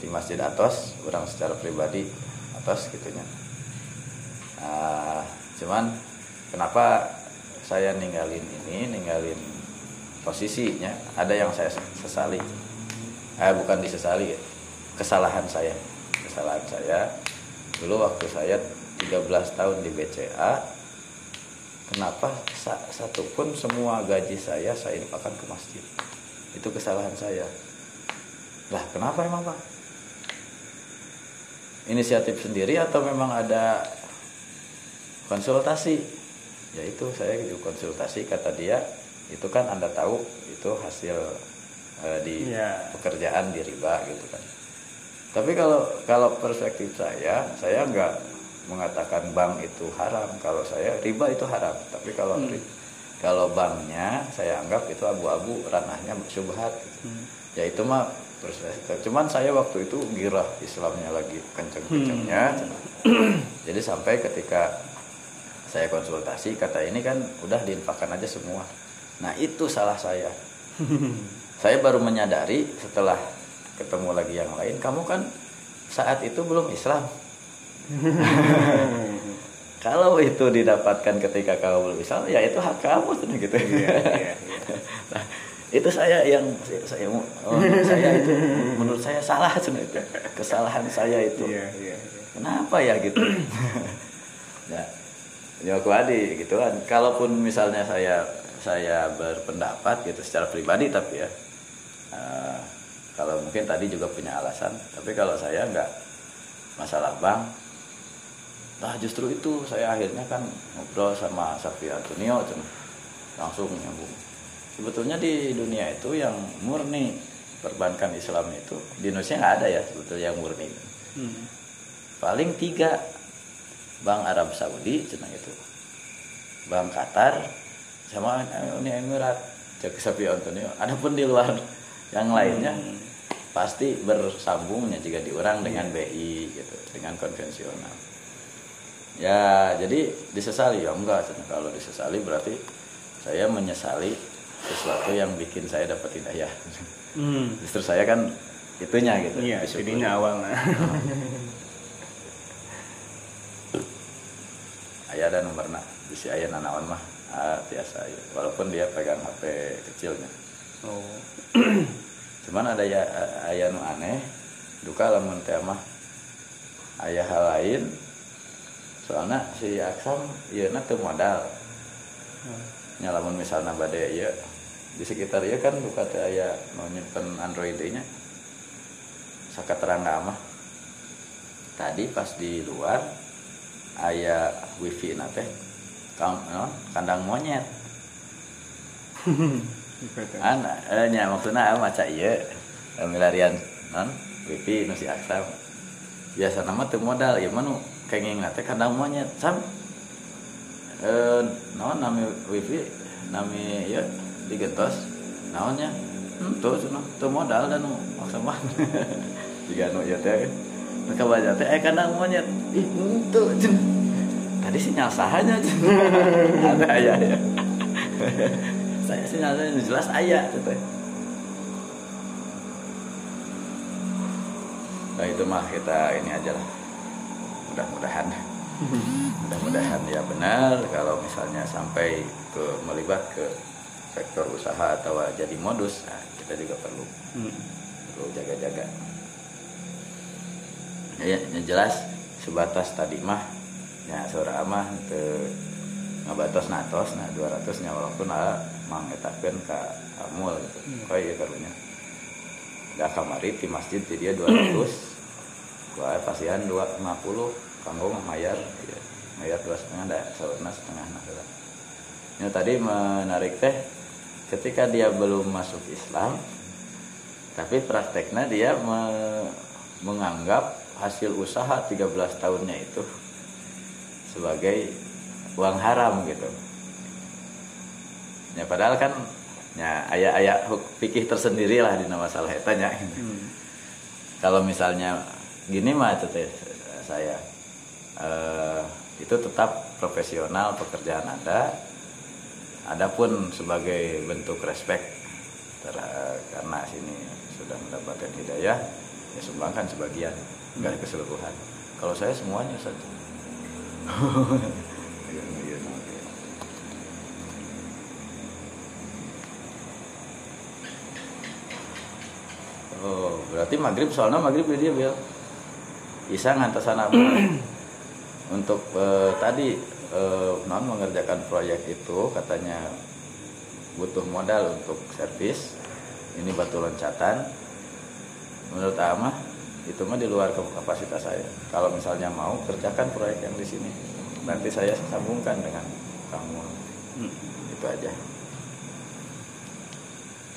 di masjid atas orang secara pribadi atas gitunya. Cuman kenapa saya ninggalin ini ninggalin posisinya? Ada yang saya sesali. Eh bukan disesali ya kesalahan saya. Kesalahan saya dulu waktu saya 13 tahun di BCA kenapa satu pun semua gaji saya saya infakkan ke masjid? Itu kesalahan saya lah kenapa emang pak inisiatif sendiri atau memang ada konsultasi ya itu saya juga konsultasi kata dia itu kan anda tahu itu hasil uh, di yeah. pekerjaan di riba gitu kan tapi kalau kalau perspektif saya saya nggak mengatakan bank itu haram kalau saya riba itu haram tapi kalau hmm. kalau banknya saya anggap itu abu-abu ranahnya syubhat hmm. ya itu mah perspektif cuman saya waktu itu girah Islamnya lagi kenceng-kencengnya. Hmm. jadi sampai ketika saya konsultasi kata ini kan udah diinfakkan aja semua. Nah itu salah saya. Saya baru menyadari setelah ketemu lagi yang lain kamu kan saat itu belum Islam. Kalau itu didapatkan ketika kamu belum Islam ya itu hak kamu gitu. Iya, iya, iya. nah, itu saya yang saya oh, saya itu menurut saya salah sebenarnya. Kesalahan saya itu. Iya, iya, iya. kenapa ya gitu? Ya ya aku adi gitu kan. Kalaupun misalnya saya saya berpendapat gitu secara pribadi tapi ya uh, kalau mungkin tadi juga punya alasan. Tapi kalau saya nggak masalah bang nah justru itu saya akhirnya kan ngobrol sama Safi Antonio langsung nyambung sebetulnya di dunia itu yang murni perbankan Islam itu di Indonesia nggak ada ya sebetulnya yang murni hmm. paling tiga Bank Arab Saudi cina itu Bank Qatar sama Uni Emirat cek Sapi Antonio adapun di luar yang lainnya hmm. pasti bersambungnya jika diurang dengan. BI gitu dengan konvensional ya jadi disesali ya enggak kalau disesali berarti saya menyesali sesuatu yang bikin saya dapat hidayah hmm. justru saya kan itunya gitu iya jadinya awal nah. ayah ada nomor nak bisa ayah nanawan mah ah, biasa ya. walaupun dia pegang HP kecilnya oh. cuman ada ya ayah nu aneh duka lamun teh mah ayah hal lain soalnya si aksam iya nak tuh modal hmm. Nyalamun misalnya badai ya di sekitar ya kan buka teh ayah mau nyimpen android nya saka terang mah. Tadi pas di luar ayah wifi nate kang no, kandang monyet. Anak eh, nya maksudnya maca iya milarian non wifi nusi aksam. Biasa nama tuh modal ya mana kayak nate kandang monyet sam eh non nami wifi nami ya digetos. Naonnya? Hmm, tuh cuma tuh modal dan maksa mah. Jika nu ya teh mereka baca teh eh kandang monyet. Ih itu tadi sinyal sahanya ada ayah ya. Saya sinyalnya jelas ayah teh. Nah itu mah kita ini aja lah. Mudah-mudahan mudah-mudahan ya benar kalau misalnya sampai ke melibat ke sektor usaha atau jadi modus nah, kita juga perlu. Hmm. perlu jaga-jaga. Ya, jelas sebatas tadi mah ya seorang amah ke ngabatos natos nah 200 nya walaupun ah mangetakeun ka amul gitu. Hmm. kau ya karunya? Dah kamari di masjid di dia 200 gua pasian 250 kanggo mayar ya, mayar dua setengah dah saurna setengah nah ya tadi menarik teh ketika dia belum masuk Islam tapi prakteknya dia me menganggap hasil usaha 13 tahunnya itu sebagai uang haram gitu. Ya padahal kan ya ayat-ayat pikir tersendiri lah di nama salah etanya hmm. kalau misalnya gini mah itu saya uh, itu tetap profesional pekerjaan anda adapun sebagai bentuk respect karena sini sudah mendapatkan hidayah ya sumbangkan sebagian enggak keseluruhan kalau saya semuanya saja. Oh, berarti maghrib soalnya maghrib dia bil. Isa ngantesan apa? Untuk eh, tadi eh, non mengerjakan proyek itu katanya butuh modal untuk servis. Ini batu loncatan. Menurut Amah itu mah di luar kapasitas saya. Kalau misalnya mau kerjakan proyek yang di sini, nanti saya sambungkan dengan kamu. Hmm. Itu aja.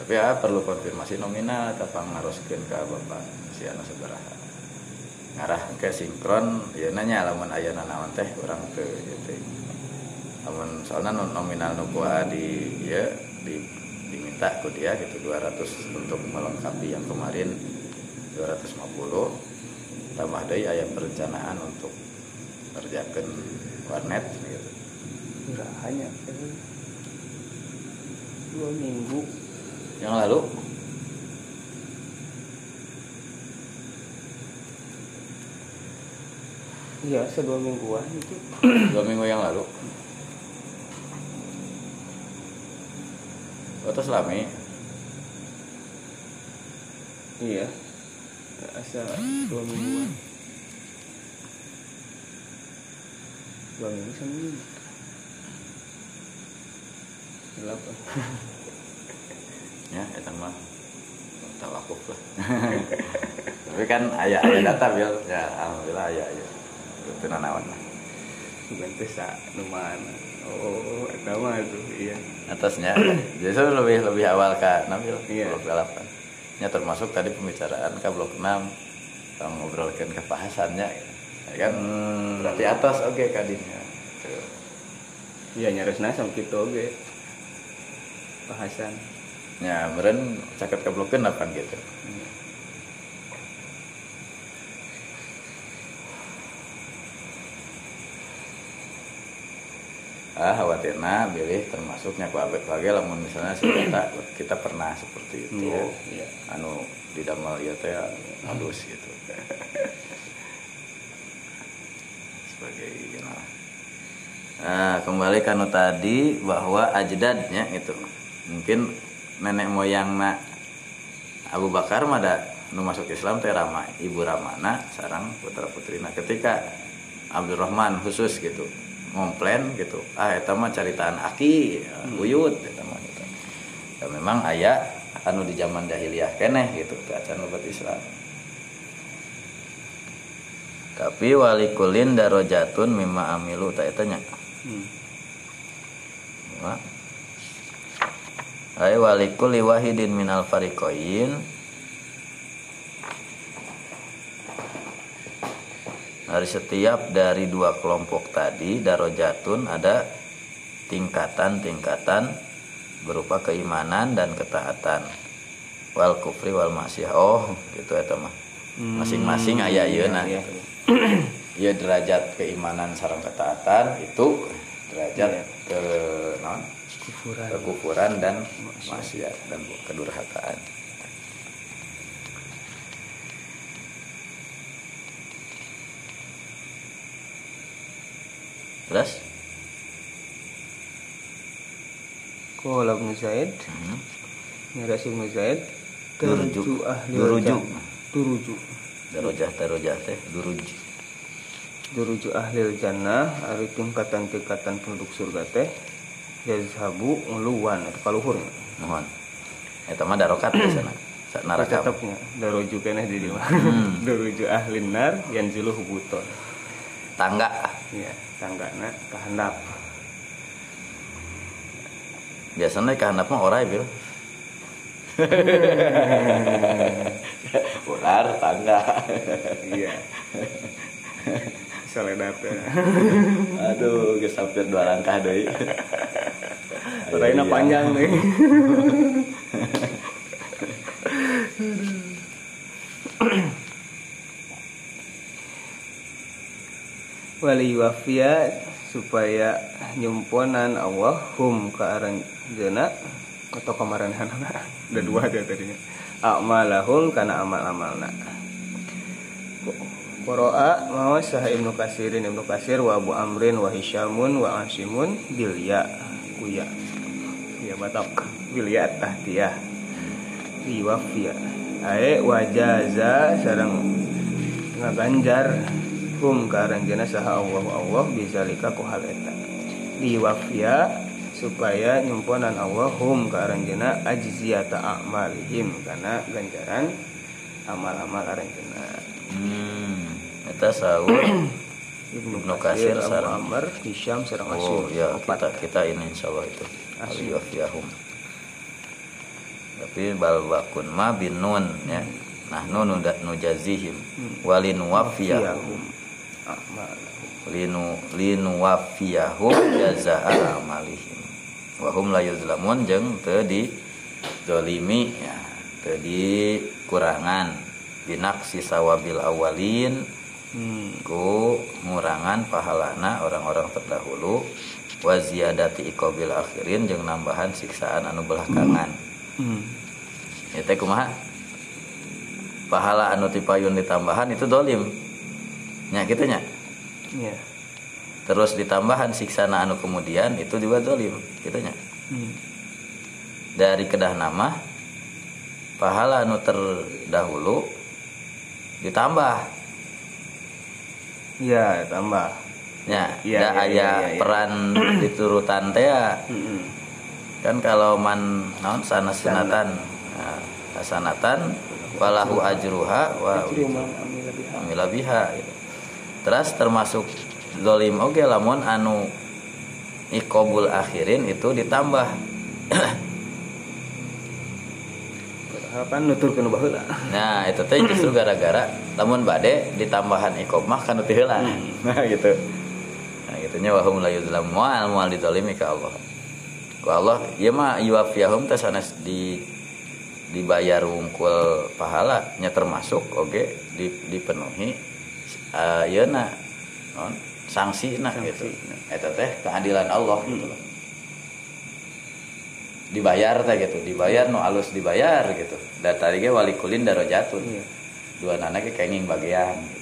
Tapi ya perlu konfirmasi nominal atau ngaroskeun ke Bapak si anu sabaraha. Ngarah ke sinkron ya nanya lamun ayeuna naon teh urang ke ieu teh. Lamun soalnya nominal nu kumaha di ya di diminta ku dia gitu 200 untuk melengkapi yang kemarin 250 tambah deui aya perencanaan untuk kerjakan warnet gitu. Enggak hanya dua minggu Yang lalu iya sedua mingguan itu. Dua minggu yang lalu. Otos lami iya. Asal dua mingguan. Dua minggu seminggu delapan ya eta mah. Tawakuf lah. Tapi kan aya aya data bil. Ya alhamdulillah aya aya itu nanawan lah teh sa nu mana oh eta mah tuh iya. Atasnya justru lebih lebih awal ka nabil Iya. blok delapan. Ya termasuk tadi pembicaraan ke blok 6 kalau ngobrolkan kebahasannya ya kan? Hmm. berarti atas oke kadinya Tuh. iya nyarisna sama gitu oge bahasan. Ya meren caket ke blok 6 kan gitu ah khawatirna pilih termasuknya ku abek lagi lamun misalnya kita kita pernah seperti itu. Iya, iya. anu di damal ieu teh halus gitu. Sebagai you know. nah kembali kanu tadi bahwa ajdadnya itu mungkin nenek moyangna Abu Bakar mah da nu masuk Islam teh Rama ibu Ramana sarang putra putrina ketika Abdurrahman khusus gitu ngomplain gitu. Ah eta mah caritaan aki uyut eta mah gitu. Ya memang aya anu di zaman jahiliyah keneh gitu teu acan Islam. Tapi walikulin darajatun mimma amilu tak eta nya? Hmm. Ay walikul wahidin minal fariqain Dari setiap dari dua kelompok tadi darajatun ada tingkatan-tingkatan berupa keimanan dan ketaatan. Wal kufri wal maksiyah. Oh, gitu eta mah. Masing-masing aya ieu nah. iya, Ieu derajat keimanan sareng ketaatan itu derajat Iya. ke kufuran kekufuran dan maksiat dan kedurhakaan. Terus? Qala Ibnu Zaid Hmm. Zaid Duruju. Terju ahli Duruju. Duruju Darajah darajah teh duruj. Duruju ahli jannah Ari tingkatan-tingkatan penduduk surga teh Yazhabu nguluan Atau kaluhurnya Mohon. Eta mah darokat biasana. Sak neraka. Tetapnya Daruju keneh di dieu Hmm. Duruju ahli nar Yanzilu hubuton Tangga. Ya tanggana kahandap Biasanya kehandap mah orai bil. Ular tangga. Iya Saledapnya Aduh, geus hampir dua langkah deui. Raina panjang nih wali wafia supaya nyumponan Allah hum ke aran jena atau kemarin ada dua dia tadinya. Amalahum karena amal amalna Qoro'a mau sah Ibnu Kasirin Ibnu Kasir wa Abu Amrin wa Hisyamun wa Asimun bil ya kuya ya. Batok bil ya tahtiyah fi wafiya ae wajaza sareng ngaganjar hum karanjana saha Allah Allah bizalika ku hal eta di wafiya supaya nyumponan Allah hum karanjana ajziyata a'malihim karena ganjaran amal-amal aranjana hmm eta sahur. Ibnu Kasir, Katsir Abu sareng- Amr, Hisham, sareng oh Asyur. ya Opat. kita kita ini insyaallah itu. Aliyafiyahum tapi bal bakun ma bin nun ya. Nah nun nuda- nujazihim. Walin wafiyahum Wafiyahum. A'malahum. linu linu wafiyahum jazaa amalihim wahum la yuzlamun jeung teu di zalimi ya teu di kurangan binaksi sawabil awalin Hmm. ku ngurangan pahalana orang-orang terdahulu wa ziyadati iqabil akhirin jeung nambahan siksaan anu belakangan Hmm. ya teh kumaha pahala anu tipayun ditambahan itu dolim nya gitu nya Ya. terus ditambahan siksana anu kemudian itu juga dolim gitu nya Hmm. dari kedah nama pahala anu terdahulu ditambah Ya, tambah. ya Iya, da iya, aya iya, iya. peran diturutan teh ya kan kalau man naon sana sunatan nah, hasanatan walahu ajruha wa amila biha gitu. Terus termasuk dolim oge lamun anu ikobul akhirin itu ditambah. Harapan nuturkeun baheula. nah itu teh justru gara-gara lamun bade ditambahan ikob mah kan nah gitu. Nah gitunya wahum la yuzlam. Mual mual ditolimi ka Allah. Ku Allah ieu mah yuwafiyahum teh sanes di dibayar wungkul pahala nya termasuk oge di, dipenuhi uh, yeuna non sanksi nah gitu. Eta teh keadilan Allah gitu loh. Dibayar teh gitu. Dibayar nu alus dibayar gitu. Dan tadi ge wali kulin darajatun Iya. dua ge kenging bagian gitu.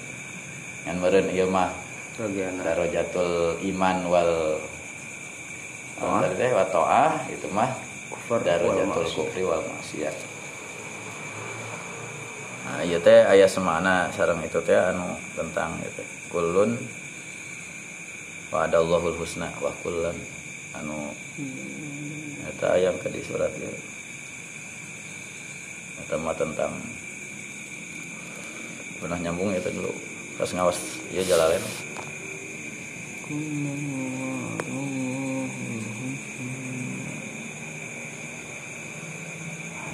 ngan meureun ieu mah Bagian darajatul iman wal tadi teh wa to'ah itu mah maksiyah. kufri wal maksiat nah ieu teh aya semana sareng itu teh anu tentang itu kullun wa adallahul husna wa kullan. Anu eta ayam ke di surat ya eta mah tentang pernah nyambung itu dulu. Pas ngawas ya jalalen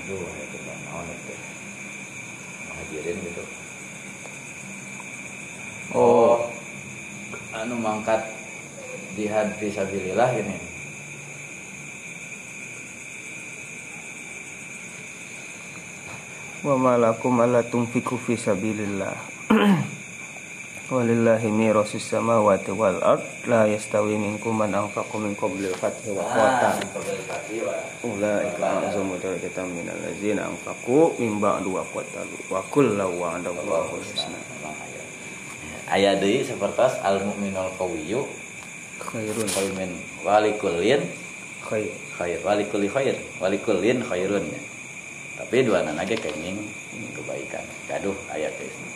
aduh itu kan naon itu hadirin gitu oh anu mangkat jihad fisabilillah ini wa ma lakum alla tunfiqu fi sabilillah. Walillahi mirasus samawati wal ard la yastawi minkum man anfaqa min qabli al-fathi wa qatala ulaika a'zamu darajatan min allazina anfaqu min ba'du wa qatalu. Wa kullu wa'ada Allahu husna. ayat deui sapertos al mukminul qawiyyu khairun. Khairun min walikullin. Khair. Khair. Walikulli khair. Walikullin khairun. Ya. tapi dua anak ge kenging kebaikan. Gaduh ayat itu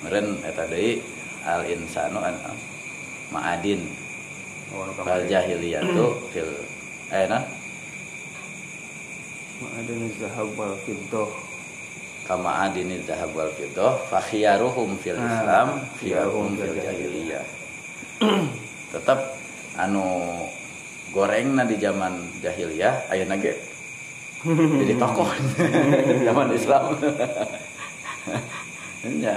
meureun eta deui al insanu an ma'adin. Fal jahiliyatu fil eh nah. Ma'adun zahab wal fiddah. Kama adini zahab wal fiddah fa khiyaruhum fil Ah, islam khiyaruhum fil jahiliyah tetap anu gorengna di zaman jahiliyah ayeuna ge. Jadi tokoh zaman Islam. Nya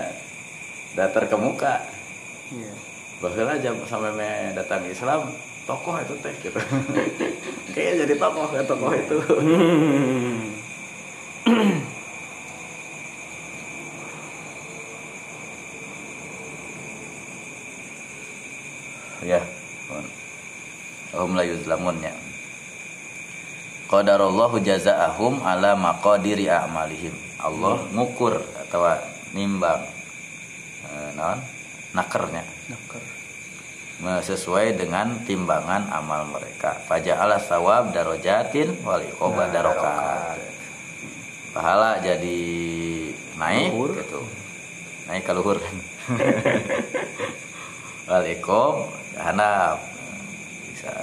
datar ke muka. Iya. Bahwa aja sampai me datang Islam tokoh itu teh gitu. Kayak jadi tokoh ya tokoh itu ya Hum la yuzlamun ya. Qadarallahu jazaahum ala maqadiri a'malihim. Allah ngukur atau nimbang eh, non nakernya. Nakar. sesuai dengan timbangan amal mereka. Faja ala sawab darojatin wali koba Nah, darokat. pahala jadi naik Luhur. gitu. Naik ke luhur. Kan hanap bisa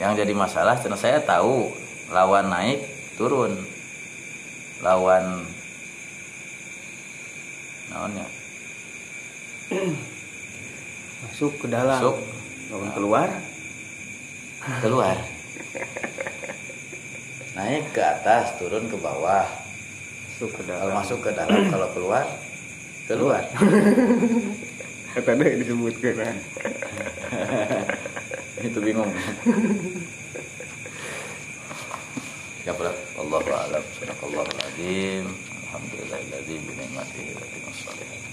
yang jadi masalah karena saya tahu lawan naik turun lawan naonnya Masuk ke dalam. Masuk. Lawan keluar. keluar naik ke atas turun ke bawah Masuk ke kalau dalam. masuk ke dalam kalau keluar keluar Tadi disebutkan. kan. itu bingung ya Allah alam sadaqallahu alazim alhamdulillahilladzi bi ni'matihi tatimmu shalihat